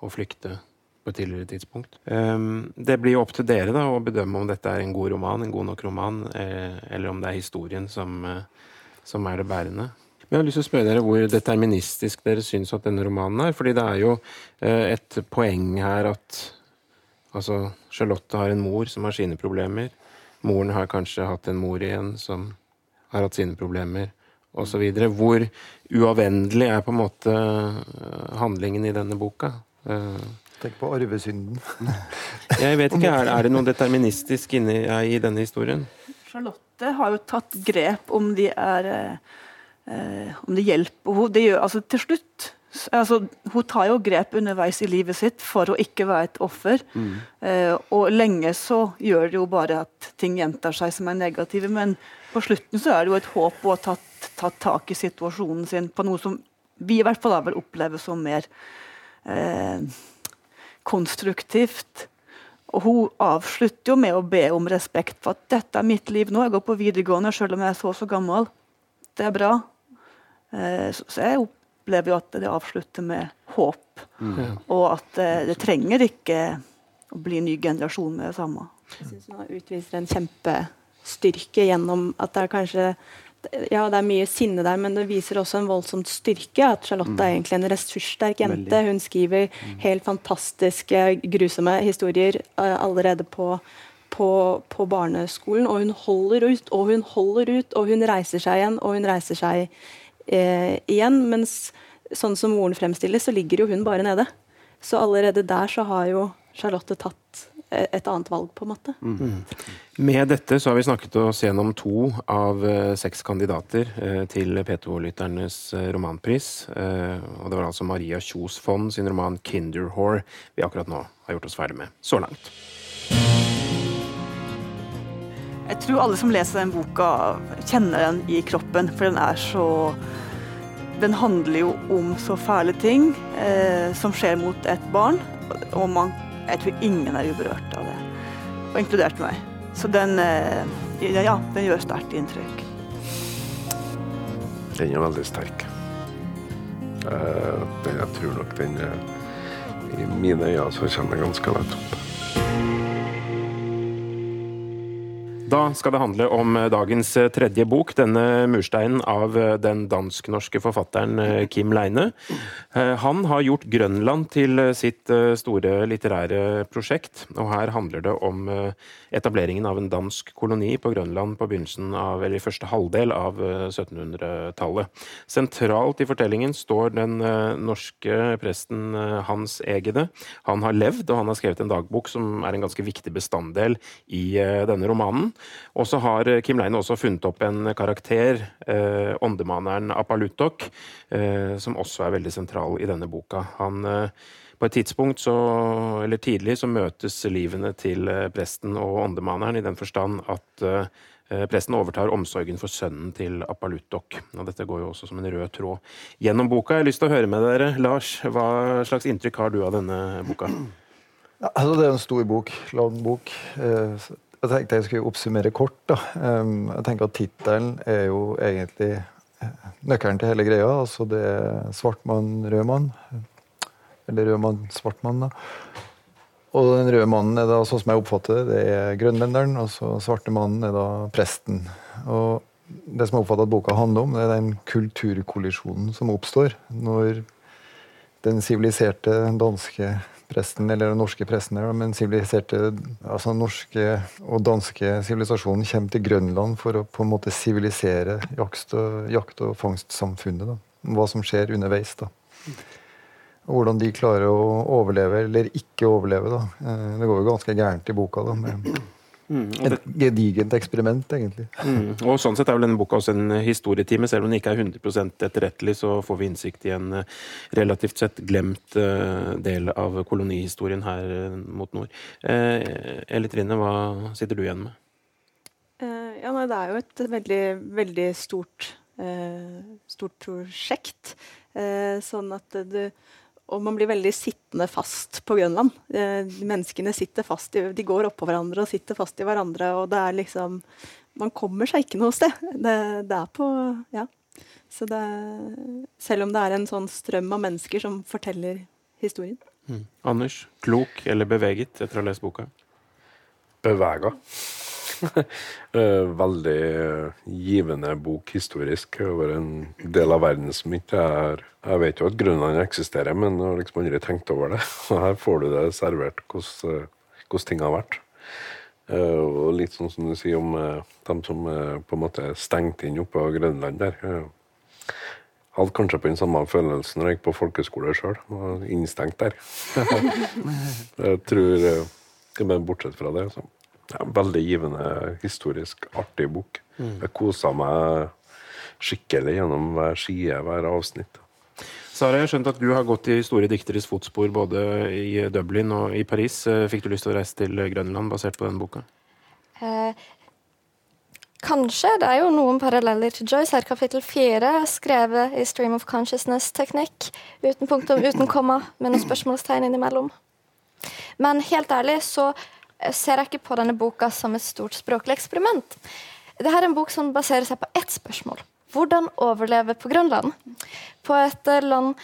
Speaker 2: å flykte på et tidligere tidspunkt. Eh, det blir jo opp til dere da, å bedømme om dette er en god roman, en god nok roman, eh, eller om det er historien som, eh, som er det bærende. Men jeg har lyst til å spørre dere hvor deterministisk dere syns at denne romanen er. fordi det er jo et poeng her at altså, Charlotte har en mor som har sine problemer. Moren har kanskje hatt en mor igjen som har hatt sine problemer, osv. Hvor uavvendelig er på en måte eh, handlingen i denne boka? Eh,
Speaker 8: Tenk på arvesynden.
Speaker 2: Jeg vet ikke, Er, er det noe deterministisk inni i denne historien?
Speaker 3: Charlotte har jo tatt grep om de er eh, eh, Om det hjelper henne. Altså, til slutt altså, Hun tar jo grep underveis i livet sitt for å ikke være et offer. Eh, og lenge så gjør det jo bare at ting gjentar seg som er negative. Men på slutten så er det jo et håp å ha tatt, tatt tak i situasjonen sin på noe som vi i hvert fall da vil oppleve som mer eh, konstruktivt. Og hun avslutter jo med å be om respekt for at dette er mitt liv nå. Jeg går på videregående selv om jeg er så så gammel. Det er bra. Eh, så, så jeg opplever jo at det avslutter med håp. Og at eh, det trenger ikke å bli en ny generasjon med det samme.
Speaker 7: Jeg syns hun utviser en kjempestyrke gjennom at det er kanskje ja, det er mye sinne der, men det viser også en voldsomt styrke. At Charlotte er egentlig en ressurssterk jente.
Speaker 4: Veldig.
Speaker 7: Hun skriver helt fantastiske, grusomme historier uh, allerede på, på, på barneskolen. Og hun holder ut, og hun holder ut, og hun reiser seg igjen, og hun reiser seg eh, igjen. Mens sånn som moren fremstilles, så ligger jo hun bare nede. Så allerede der så har jo Charlotte tatt et annet valg, på en måte.
Speaker 2: Med dette så har vi snakket oss gjennom to av eh, seks kandidater eh, til P2-lytternes eh, romanpris. Eh, og det var altså Maria Kjos Fond sin roman 'Kinderwhore' vi akkurat nå har gjort oss ferdig med. Så langt.
Speaker 3: Jeg tror alle som leser den boka, kjenner den i kroppen, for den er så Den handler jo om så fæle ting eh, som skjer mot et barn, og man, jeg tror ingen er uberørt av det, og inkludert meg. Så den, eh, ja, den gjør sterkt inntrykk.
Speaker 6: Den er veldig sterk. Eh, jeg tror nok den er I mine øyne så kommer den ganske lett opp.
Speaker 2: Da skal det handle om eh, dagens eh, tredje bok, denne mursteinen av eh, den dansk-norske forfatteren Kim Leine. Han har gjort Grønland til sitt store litterære prosjekt, og her handler det om etableringen av en dansk koloni på Grønland på begynnelsen av, eller i første halvdel av eh, 1700-tallet. Sentralt i fortellingen står den eh, norske presten eh, Hans Egede. Han har levd, og han har skrevet en dagbok som er en ganske viktig bestanddel i eh, denne romanen. Og så har eh, Kim Leine også funnet opp en karakter, eh, åndemaneren Apalutok, eh, som også er veldig sentral i denne boka. Han eh, på et tidspunkt så, eller tidlig så møtes livene til eh, presten og åndemaneren i den forstand at eh, eh, presten overtar omsorgen for sønnen til Apaluttok. Og dette går jo også som en rød tråd gjennom boka. Jeg har lyst til å høre med dere. Lars, hva slags inntrykk har du av denne boka?
Speaker 8: Ja, altså det er en stor bok, lang bok. Jeg tenkte jeg skulle oppsummere kort. da. Jeg tenker at Tittelen er jo egentlig nøkkelen til hele greia. altså Det er svart mann, rød mann. Eller rød mann, svart mann. da. Og den røde mannen er da, sånn som jeg oppfatter det, det er grønlenderen. Og så svarte mannen er da presten. Og det som jeg oppfatter at boka handler om, det er den kulturkollisjonen som oppstår når den siviliserte danske presten, eller den norske presten, her, men siviliserte, altså norske og danske sivilisasjonen kommer til Grønland for å på en måte sivilisere jakt- og, og fangstsamfunnet. Da. Hva som skjer underveis. da. Og hvordan de klarer å overleve eller ikke overleve. da. Eh, Det går jo ganske gærent i boka. da, med
Speaker 2: og,
Speaker 8: Et gedigent eksperiment, egentlig.
Speaker 2: mm, og sånn sett er vel denne boka også en historietime. Selv om den ikke er 100% etterrettelig, så får vi innsikt i en eh, relativt sett glemt eh, del av kolonihistorien her eh, mot nord. Eh, Eli Trine, hva sitter du igjen med?
Speaker 7: Eh, ja, nei, det er jo et veldig, veldig stort, eh, stort prosjekt. Eh, sånn at du Og man blir veldig sittende fast på Grønland. Eh, menneskene sitter fast i, de går oppå hverandre og sitter fast i hverandre, og det er liksom Man kommer seg ikke noe sted. Det, det er på Ja. Så det Selv om det er en sånn strøm av mennesker som forteller historien.
Speaker 2: Mm. Anders, klok eller beveget etter å ha lest boka?
Speaker 6: Bevega. Eh, Veldig eh, givende bok historisk over en del av verden som ikke er Jeg vet jo at Grønland eksisterer, men jeg har liksom aldri tenkt over det. Og her får du det servert hvordan, eh, ting har vært. Og litt sånn som du sier om dem som på en måte er stengt inn oppe på Grønland der. Hadde kanskje på den samme følelsen når jeg gikk på folkeskole sjøl. Innstengt der. jeg tror bortsett fra det, så ja, Veldig givende, historisk, artig bok. Jeg kosa meg skikkelig gjennom hver side, hver avsnitt.
Speaker 2: Sara, jeg har skjønt at du har gått i store dikteres fotspor både i Dublin og i Paris. Eh, Fikk du lyst til å reise til Grønland basert på denne boka?
Speaker 5: Eh, kanskje. Det er jo noen paralleller til Joyce her. Kapittel fire er skrevet i stream of consciousness-teknikk. Uten punktum, uten komma, med noen spørsmålstegn innimellom. Men helt ærlig så ser jeg ikke på denne boka som et stort språklig eksperiment. Dette er en bok som baserer seg på ett spørsmål. Hvordan overleve på Grønland? På et eh, land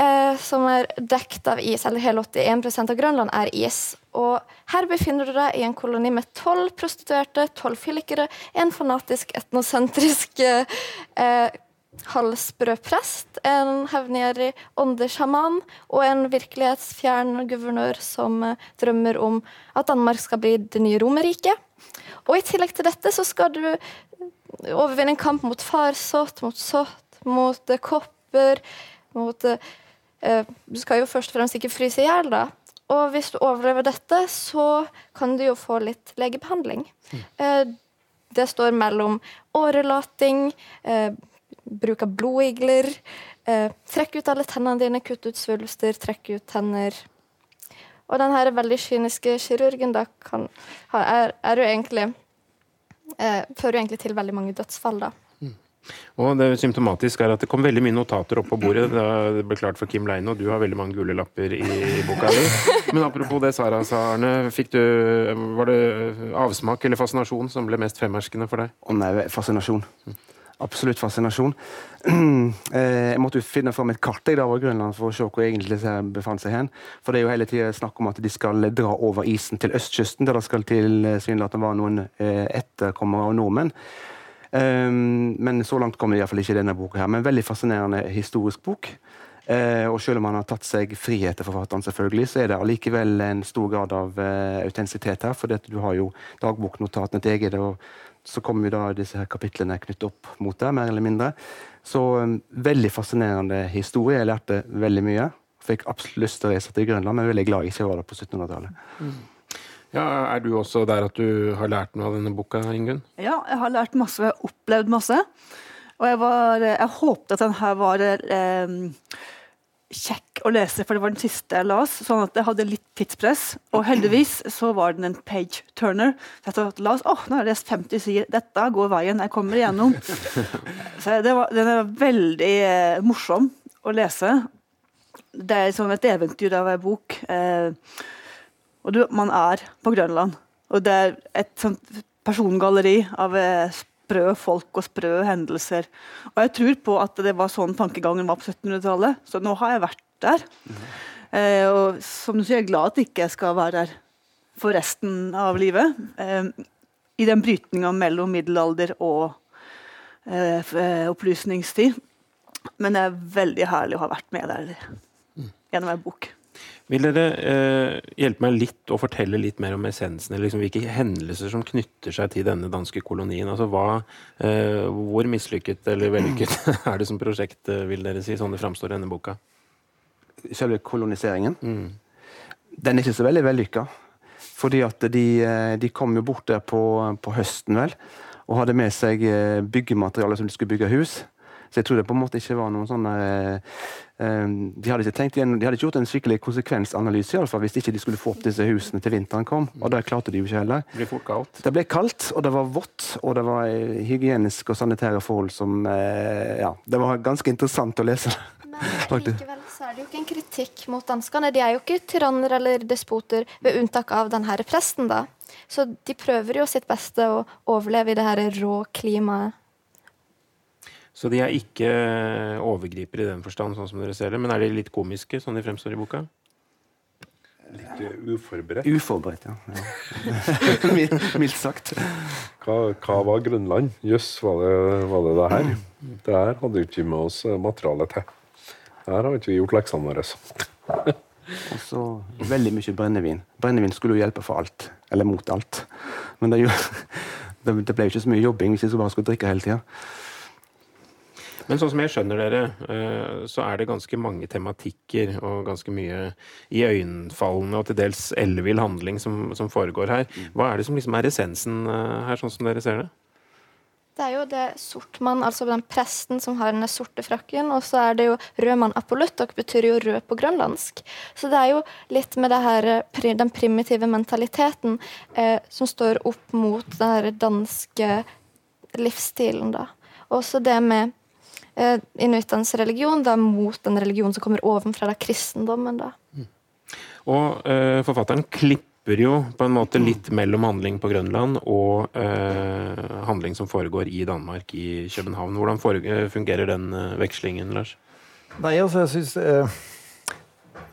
Speaker 5: eh, som er dekt av is, eller hele 81% av Grønland er is. Og her befinner du deg i en koloni med tolv prostituerte, tolv fyllikere, en fanatisk etnosentrisk eh, eh, halvsprø prest, en hevngjerrig åndesjaman og en virkelighetsfjern guvernør som eh, drømmer om at Danmark skal bli det nye Romerriket. Og i tillegg til dette så skal du overvinne en kamp mot farsott, mot sott, mot eh, kopper, mot eh, eh, Du skal jo først og fremst ikke fryse i hjel, da. Og hvis du overlever dette, så kan du jo få litt legebehandling. Eh, det står mellom årelating, eh, bruk av blodigler, eh, trekk ut alle tennene dine, kutt ut svulster, trekk ut tenner. Og den her veldig kyniske kirurgen da kan, er, er jo egentlig eh, Fører jo egentlig til veldig mange dødsfall, da.
Speaker 2: Og det symptomatisk er at det kom veldig mye notater opp på bordet da det ble klart for Kim Leine, og du har veldig mange gule lapper i, i boka di. Men apropos det Sara sa, Arne. Fikk du, var det avsmak eller fascinasjon som ble mest fremherskende for deg?
Speaker 4: Å nei, fascinasjon. Absolutt fascinasjon. Jeg måtte jo finne fram et kart jeg, over Grønland for å se hvor egentlig disse befant seg hen. For det er jo hele tida snakk om at de skal dra over isen til østkysten, der det skal tilsynelatende være noen etterkommere av nordmenn. Um, men så langt kommer det iallfall ikke i denne boka. her, Men veldig fascinerende historisk bok. Uh, og selv om han har tatt seg frihet til forfatteren, selvfølgelig, så er det allikevel en stor grad av autentisitet her. For du har jo dagboknotatene til eget, og så kommer jo da disse her kapitlene knyttet opp mot det, mer eller mindre. Så um, veldig fascinerende historie. Jeg lærte veldig mye. Fikk absolutt lyst til å reise til Grønland, men veldig glad jeg ikke var der på 1700-tallet. Mm.
Speaker 2: Ja, Er du også der at du har lært noe av denne boka, Ingunn?
Speaker 3: Ja, jeg har lært masse, opplevd masse. Og jeg, var, jeg håpet at den her var eh, kjekk å lese, for det var den siste jeg las, sånn at jeg hadde litt tidspress. Og heldigvis så var den en page turner. Så jeg las, åh, nå har jeg lest 50 sider, dette går veien, jeg kommer igjennom. Så var, Den er veldig eh, morsom å lese. Det er som et eventyr av en bok. Eh, og du, man er på Grønland. Og det er et sånt persongalleri av eh, sprø folk og sprø hendelser. Og jeg tror på at det var sånn tankegangen var på 1700-tallet. Så nå har jeg vært der. Mm. Eh, og som du sier, jeg er glad at jeg ikke skal være der for resten av livet. Eh, I den brytninga mellom middelalder og eh, eh, opplysningstid. Men det er veldig herlig å ha vært med der mm. gjennom ei bok.
Speaker 2: Vil dere eh, hjelpe meg litt å fortelle litt mer om essensen, eller liksom hvilke hendelser som knytter seg til denne danske kolonien? Altså hva, eh, Hvor mislykket eller vellykket er det som prosjekt, eh, vil dere si, sånn det framstår i denne boka?
Speaker 4: Selve koloniseringen? Mm. Den er ikke så veldig vellykka. Fordi at de, eh, de, kom jo bort der på, på høsten, vel, og hadde med seg eh, byggemateriale som de skulle bygge hus. Så jeg tror det på en måte ikke var noen sånne uh, de, hadde ikke tenkt igjen, de hadde ikke gjort en skikkelig konsekvensanalyse i alle fall, hvis ikke de skulle få opp disse husene til vinteren kom. Og det klarte de jo ikke heller.
Speaker 2: Det ble fort kaldt.
Speaker 4: Det ble kaldt, og det var vått, og det var hygieniske og sanitære forhold som Ja, det var ganske interessant å lese.
Speaker 5: Men likevel så er det jo ikke en kritikk mot danskene. De er jo ikke tyranner eller despoter, ved unntak av denne presten, da. Så de prøver jo sitt beste å overleve i det her rå klimaet.
Speaker 2: Så de er ikke overgripere i den forstand, sånn som dere ser det. Men er de litt komiske, sånn de fremstår i boka?
Speaker 6: Litt uforberedt.
Speaker 4: Uforberedt, ja. ja. Mildt sagt.
Speaker 6: Hva, hva, var Grønland? Jøss, var, det, var det det her? Det her hadde vi ikke med oss eh, materiale til. Her har ikke vi gjort leksene våre.
Speaker 4: Og så veldig mye brennevin. Brennevin skulle jo hjelpe for alt. Eller mot alt. Men det, jo, det, ble jo ikke så mye jobbing hvis vi bare skulle drikke hele tida.
Speaker 2: Men sånn som jeg skjønner dere, eh, så er det ganske mange tematikker og ganske mye iøynefallende og til dels ellevill handling som, som, foregår her. Hva er det som liksom er essensen eh, her, sånn som dere ser det?
Speaker 5: Det er jo det sortmann, altså den presten som har den sorte frakken. Og så er det jo rødmann apoluttok, betyr jo rød på grønlandsk. Så det er jo litt med her, eh, den primitive mentaliteten eh, som står opp mot den her danske livsstilen, da. Også det med eh, inuittenes religion da, mot den religionen som kommer ovenfra, da, kristendommen. da. Mm.
Speaker 2: Og eh, forfatteren klipper jo på en måte litt mellom handling på Grønland og eh, handling som foregår i Danmark, i København. Hvordan fungerer den eh, vekslingen, Lars?
Speaker 8: Nei, altså, jeg synes...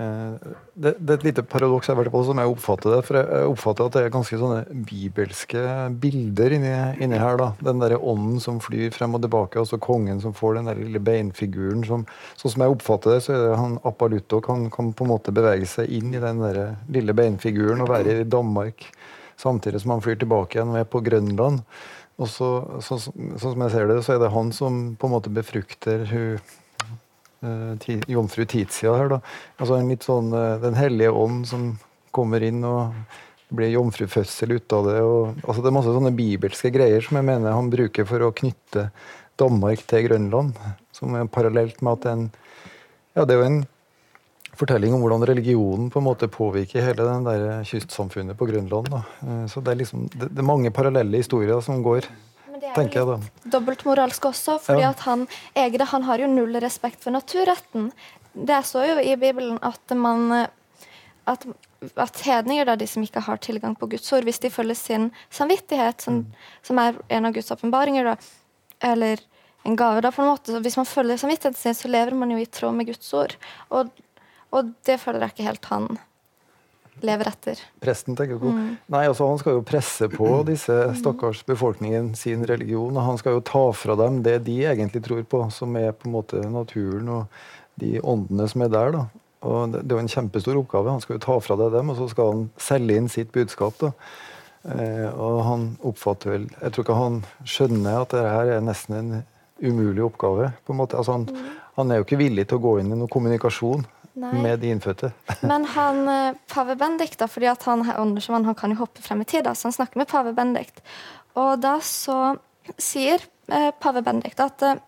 Speaker 8: Eh det, det, er et lite paradoks jeg på, som jeg oppfatter det. For jeg oppfatter at det er ganske sånne bibelske bilder inni, inni her. da. Den derre ånden som flyr frem og tilbake, og så kongen som får den der lille beinfiguren. Som, sånn som jeg oppfatter det, så er det han Appalutto kan, kan på en måte bevege seg inn i den der lille beinfiguren og være i Danmark. Samtidig som han flyr tilbake igjen og er på Grønland. Og så, så, så, sånn som jeg ser det, så er det han som på en måte befrukter hun jomfru Tizia her. da. Altså en litt sånn uh, Den hellige ånd som kommer inn og blir jomfrufødsel ut av det. Og, altså det er masse sånne bibelske greier som jeg mener han bruker for å knytte Danmark til Grønland. Som er parallelt med at en, ja, det er jo en fortelling om hvordan religionen på en måte påvirker hele den der kystsamfunnet på Grønland. Da. Eh, så det er, liksom, det, det er mange parallelle historier som går, tenker jeg litt
Speaker 5: Dobbeltmoralsk også, fordi
Speaker 8: Ja.
Speaker 5: at han Egede han har jo null respekt for naturretten. Det står jo i Bibelen at man at, at hedninger, da, de som ikke har tilgang på Guds ord, hvis de følger sin samvittighet, som, som er en av Guds åpenbaringer, eller en gave, da, på en måte, så hvis man følger samvittigheten sin, så lever man jo i tråd med Guds ord. Og, og det føler jeg ikke helt han lever etter.
Speaker 8: Presten tenker på. Nei, altså Han skal jo presse på disse stakkars befolkningen sin religion. og Han skal jo ta fra dem det de egentlig tror på, som er på en måte naturen og de åndene som er der. da. Og Det er jo en kjempestor oppgave. Han skal jo ta fra deg dem, og så skal han selge inn sitt budskap. da. Eh, og han oppfatter vel Jeg tror ikke han skjønner at det her er nesten en umulig oppgave. på en måte. Altså han, han er jo ikke villig til å gå inn i noen kommunikasjon
Speaker 5: Nei.
Speaker 8: med de innfødte.
Speaker 5: Men han, eh, pave Bendik, da, fordi at han åndersmann, han kan jo hoppe frem i tid, da, så han snakker med pave Bendik. Og da så sier eh, pave Bendik at eh,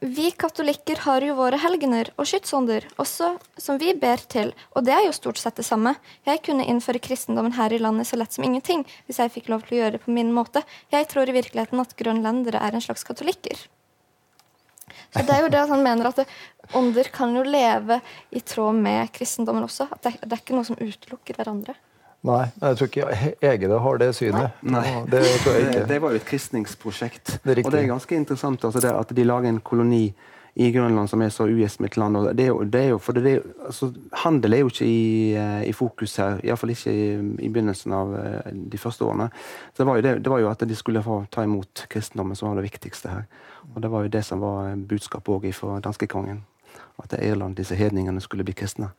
Speaker 5: vi katolikker har jo våre helgener og skytsånder, også som vi ber til, og det er jo stort sett det samme. Jeg kunne innføre kristendommen her i landet så lett som ingenting, hvis jeg fikk lov til å gjøre det på min måte. Jeg tror i virkeligheten at grønlendere er en slags katolikker. Så det er jo det at han mener at det, ånder kan jo leve i tråd med kristendommen også. At det, det er ikke noe som utelukker hverandre.
Speaker 8: Nei, jeg tror ikke Egede har det synet.
Speaker 4: Nei.
Speaker 8: Det tror jeg
Speaker 4: Det,
Speaker 8: ikke.
Speaker 4: det var jo et kristningsprosjekt.
Speaker 8: Det
Speaker 4: og det er ganske interessant altså det at de lager en koloni i Grønland som er så ugjestmildt land. og det det er jo, for det er, altså, Handel er jo ikke i, eh, i fokus her, iallfall ikke i, i begynnelsen av eh, de første årene. Så det var, det, det var jo at de skulle få ta imot kristendommen som var det viktigste her. Og det var jo det som var budskapet òg fra danskekongen. At Irland, disse hedningene, skulle bli kristne.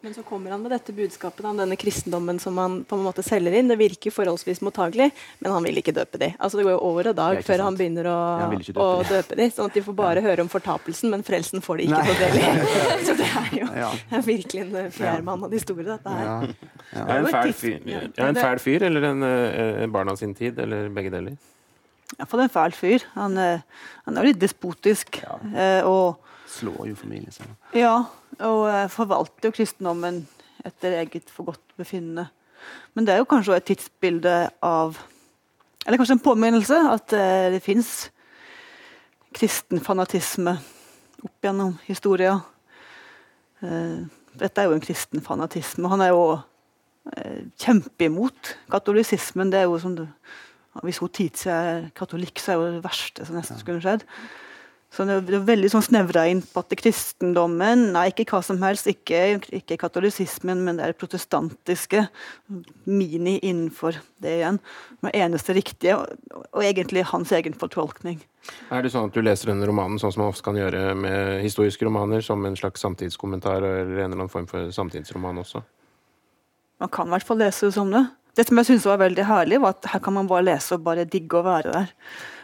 Speaker 7: Men så kommer han med dette budskapet om denne kristendommen som han på en måte selger inn. Det virker forholdsvis mottagelig, men han vil ikke døpe de. Altså Det går jo år og dag før
Speaker 4: sant.
Speaker 7: han begynner å,
Speaker 4: Han døpe,
Speaker 7: å
Speaker 4: døpe de.
Speaker 7: døpe de. Sånn at de får bare høre om fortapelsen, men frelsen får de ikke ta del i. Så det er jo
Speaker 4: Ja.
Speaker 7: er virkelig en fjærmann av de store, dette her.
Speaker 4: Ja.
Speaker 2: Er det en fæl fyr,
Speaker 3: Ja.
Speaker 2: ja, en fæl fyr eller en, barn barna sin tid, eller begge deler?
Speaker 3: Iallfall en fæl fyr. Han, eh, han er jo litt despotisk. Ja. Og
Speaker 4: Slår jo familien sin.
Speaker 3: Ja, og eh, forvalter jo kristendommen etter eget forgodtbefinnende. Men det er jo kanskje et tidsbilde av Eller kanskje en påminnelse at eh, det fins kristen fanatisme opp gjennom historia. Eh, dette er jo en kristen fanatisme. Han er jo kjempeimot katolisismen. Det er jo som du, Hvis tid er katolikk, så er jo det verste som nesten skulle skjedd. Så det er veldig sånn snevra inn på at kristendommen Nei, ikke hva som helst, ikke, ikke katolisismen, men det er protestantiske. Mini innenfor det igjen. Det eneste riktige, og, og egentlig hans egen fortolkning.
Speaker 2: Er det sånn at du leser denne romanen sånn som man ofte kan gjøre med historiske romaner, som en slags samtidskommentar eller en eller annen form for samtidsroman også?
Speaker 3: Man kan i hvert fall lese det som det. Det som jeg syntes var veldig herlig, var at her kan man bare lese og bare digge å være der.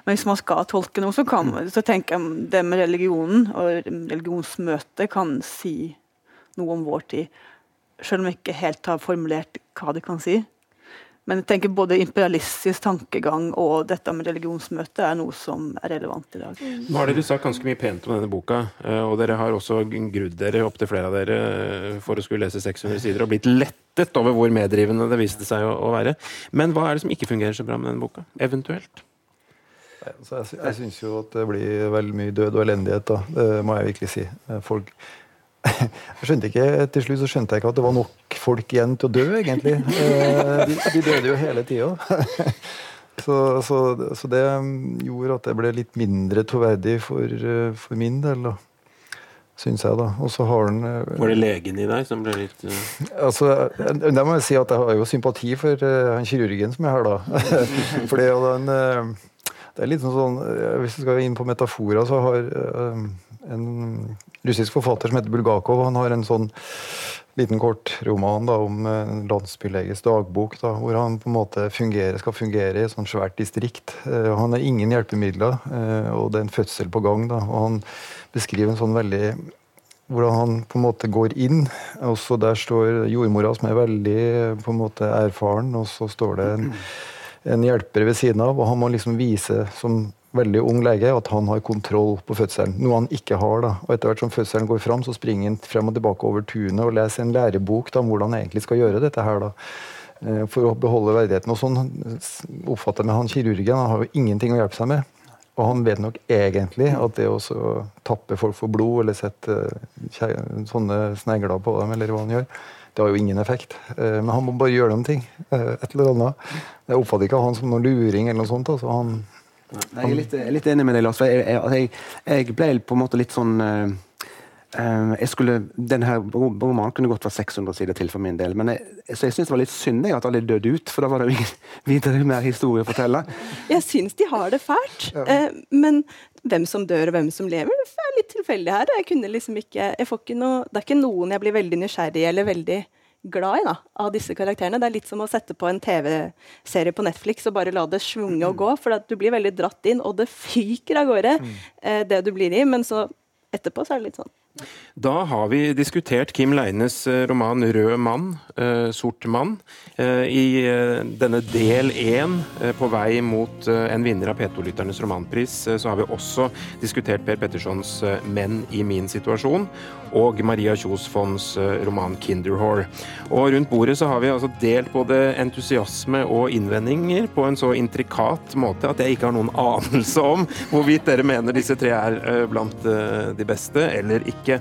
Speaker 3: Men hvis man skal tolke noe, så, kan, så tenker jeg det med religionen og religionsmøtet kan si noe om vår tid. Selv om jeg ikke helt har formulert hva det kan si. Men jeg tenker både imperialistisk tankegang og dette med religionsmøte er noe som er relevant i dag.
Speaker 2: Nå har dere sagt ganske mye pent om denne boka, eh, og dere har også grudd dere, opptil flere av dere, eh, for å skulle lese 600 sider, og blitt lettet over hvor meddrivende det viste seg å, være. Men hva er det som ikke fungerer så bra med denne boka? Eventuelt?
Speaker 8: Jeg, sy- jeg syns jo at det blir veldig mye død og elendighet, da. Det må jeg virkelig si. Folk jeg skjønte ikke, Til slutt så skjønte jeg ikke at det var nok folk igjen til å dø, egentlig. Eh, De, de døde jo hele tida. Så, så, så det gjorde at det ble litt mindre troverdig for, eh, for min del, da. Syns jeg, da. Og så har den eh,
Speaker 2: Var det legen i deg som ble litt uh...
Speaker 8: Altså, det må jeg si at jeg har jo sympati for eh, han kirurgen som jeg har, da. for det er den Det er litt sånn sånn Hvis vi skal inn på metaforer, så har en russisk forfatter som heter Bulgakov, han har en sånn liten kortroman da, om en landsbyleges dagbok, da, hvor han på en måte fungerer, skal fungere i et sånt svært distrikt. Eh, han har ingen hjelpemidler, eh, og det er en fødsel på gang. Da, og han beskriver en sånn veldig hvordan han på en måte går inn. Også der står jordmora, som er veldig på en måte erfaren, og så står det en, en hjelper ved siden av. Og han må liksom vise som veldig ung lege at han har kontroll på fødselen. Noe han ikke har. da. Og Etter hvert som fødselen går fram, så springer han frem og tilbake over tunet og leser en lærebok da, om hvordan han egentlig skal gjøre dette her. da eh, for å beholde verdigheten. Og sånn oppfatter jeg med han kirurgen. Han har jo ingenting å hjelpe seg med. Og han vet nok egentlig at det å tappe folk for blod eller sette sånne snegler på dem, eller hva han gjør, det har jo ingen effekt. Eh, men han må bare gjøre noen ting. Eh, et eller annet. Jeg oppfatter ikke han som noen luring eller noe sånt. altså han
Speaker 4: jeg er litt, litt, enig med deg, Lars. Jeg, jeg, jeg, ble på en måte litt sånn uh, jeg skulle, denne romanen kunne godt vært 600 sider til for min del. men jeg, Så jeg syns det var litt synd at alle døde ut, for da var det jo videre mer historie å fortelle.
Speaker 7: Jeg syns de har det fælt, ja. uh, men hvem som dør og hvem som lever, det er litt tilfeldig her. Jeg kunne liksom ikke, jeg får ikke noe, Det er ikke noen jeg blir veldig nysgjerrig eller veldig glad i da, av disse karakterene. Det er litt som å sette på en TV-serie på Netflix og bare la det svunge og gå. For du blir veldig dratt inn, og det fyker av gårde, mm. eh, det du blir i. Men så etterpå så er det litt sånn
Speaker 2: da har vi diskutert Kim Leines eh, roman 'Rød mann', eh, 'Sort mann'. Eh, I denne del én, på vei mot en vinner av P2-lytternes romanpris, så har vi også diskutert Per Pettersons 'Menn i min situasjon' og Maria Kjos Fonds roman 'Kinderhore'. Og rundt bordet så har vi altså delt både entusiasme og innvendinger på en så intrikat måte at jeg ikke har noen anelse om hvorvidt dere mener disse tre er blant de beste eller ikke ikke.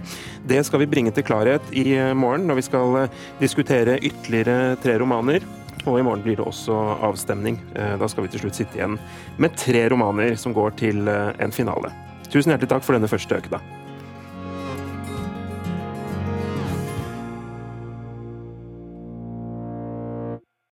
Speaker 2: Det skal vi bringe til klarhet i eh, morgen, når vi skal eh, diskutere ytterligere tre romaner. Og i morgen blir det også avstemning. Eh, da skal vi til slutt sitte igjen med tre romaner som går til en finale. Tusen hjertelig takk for denne første økta.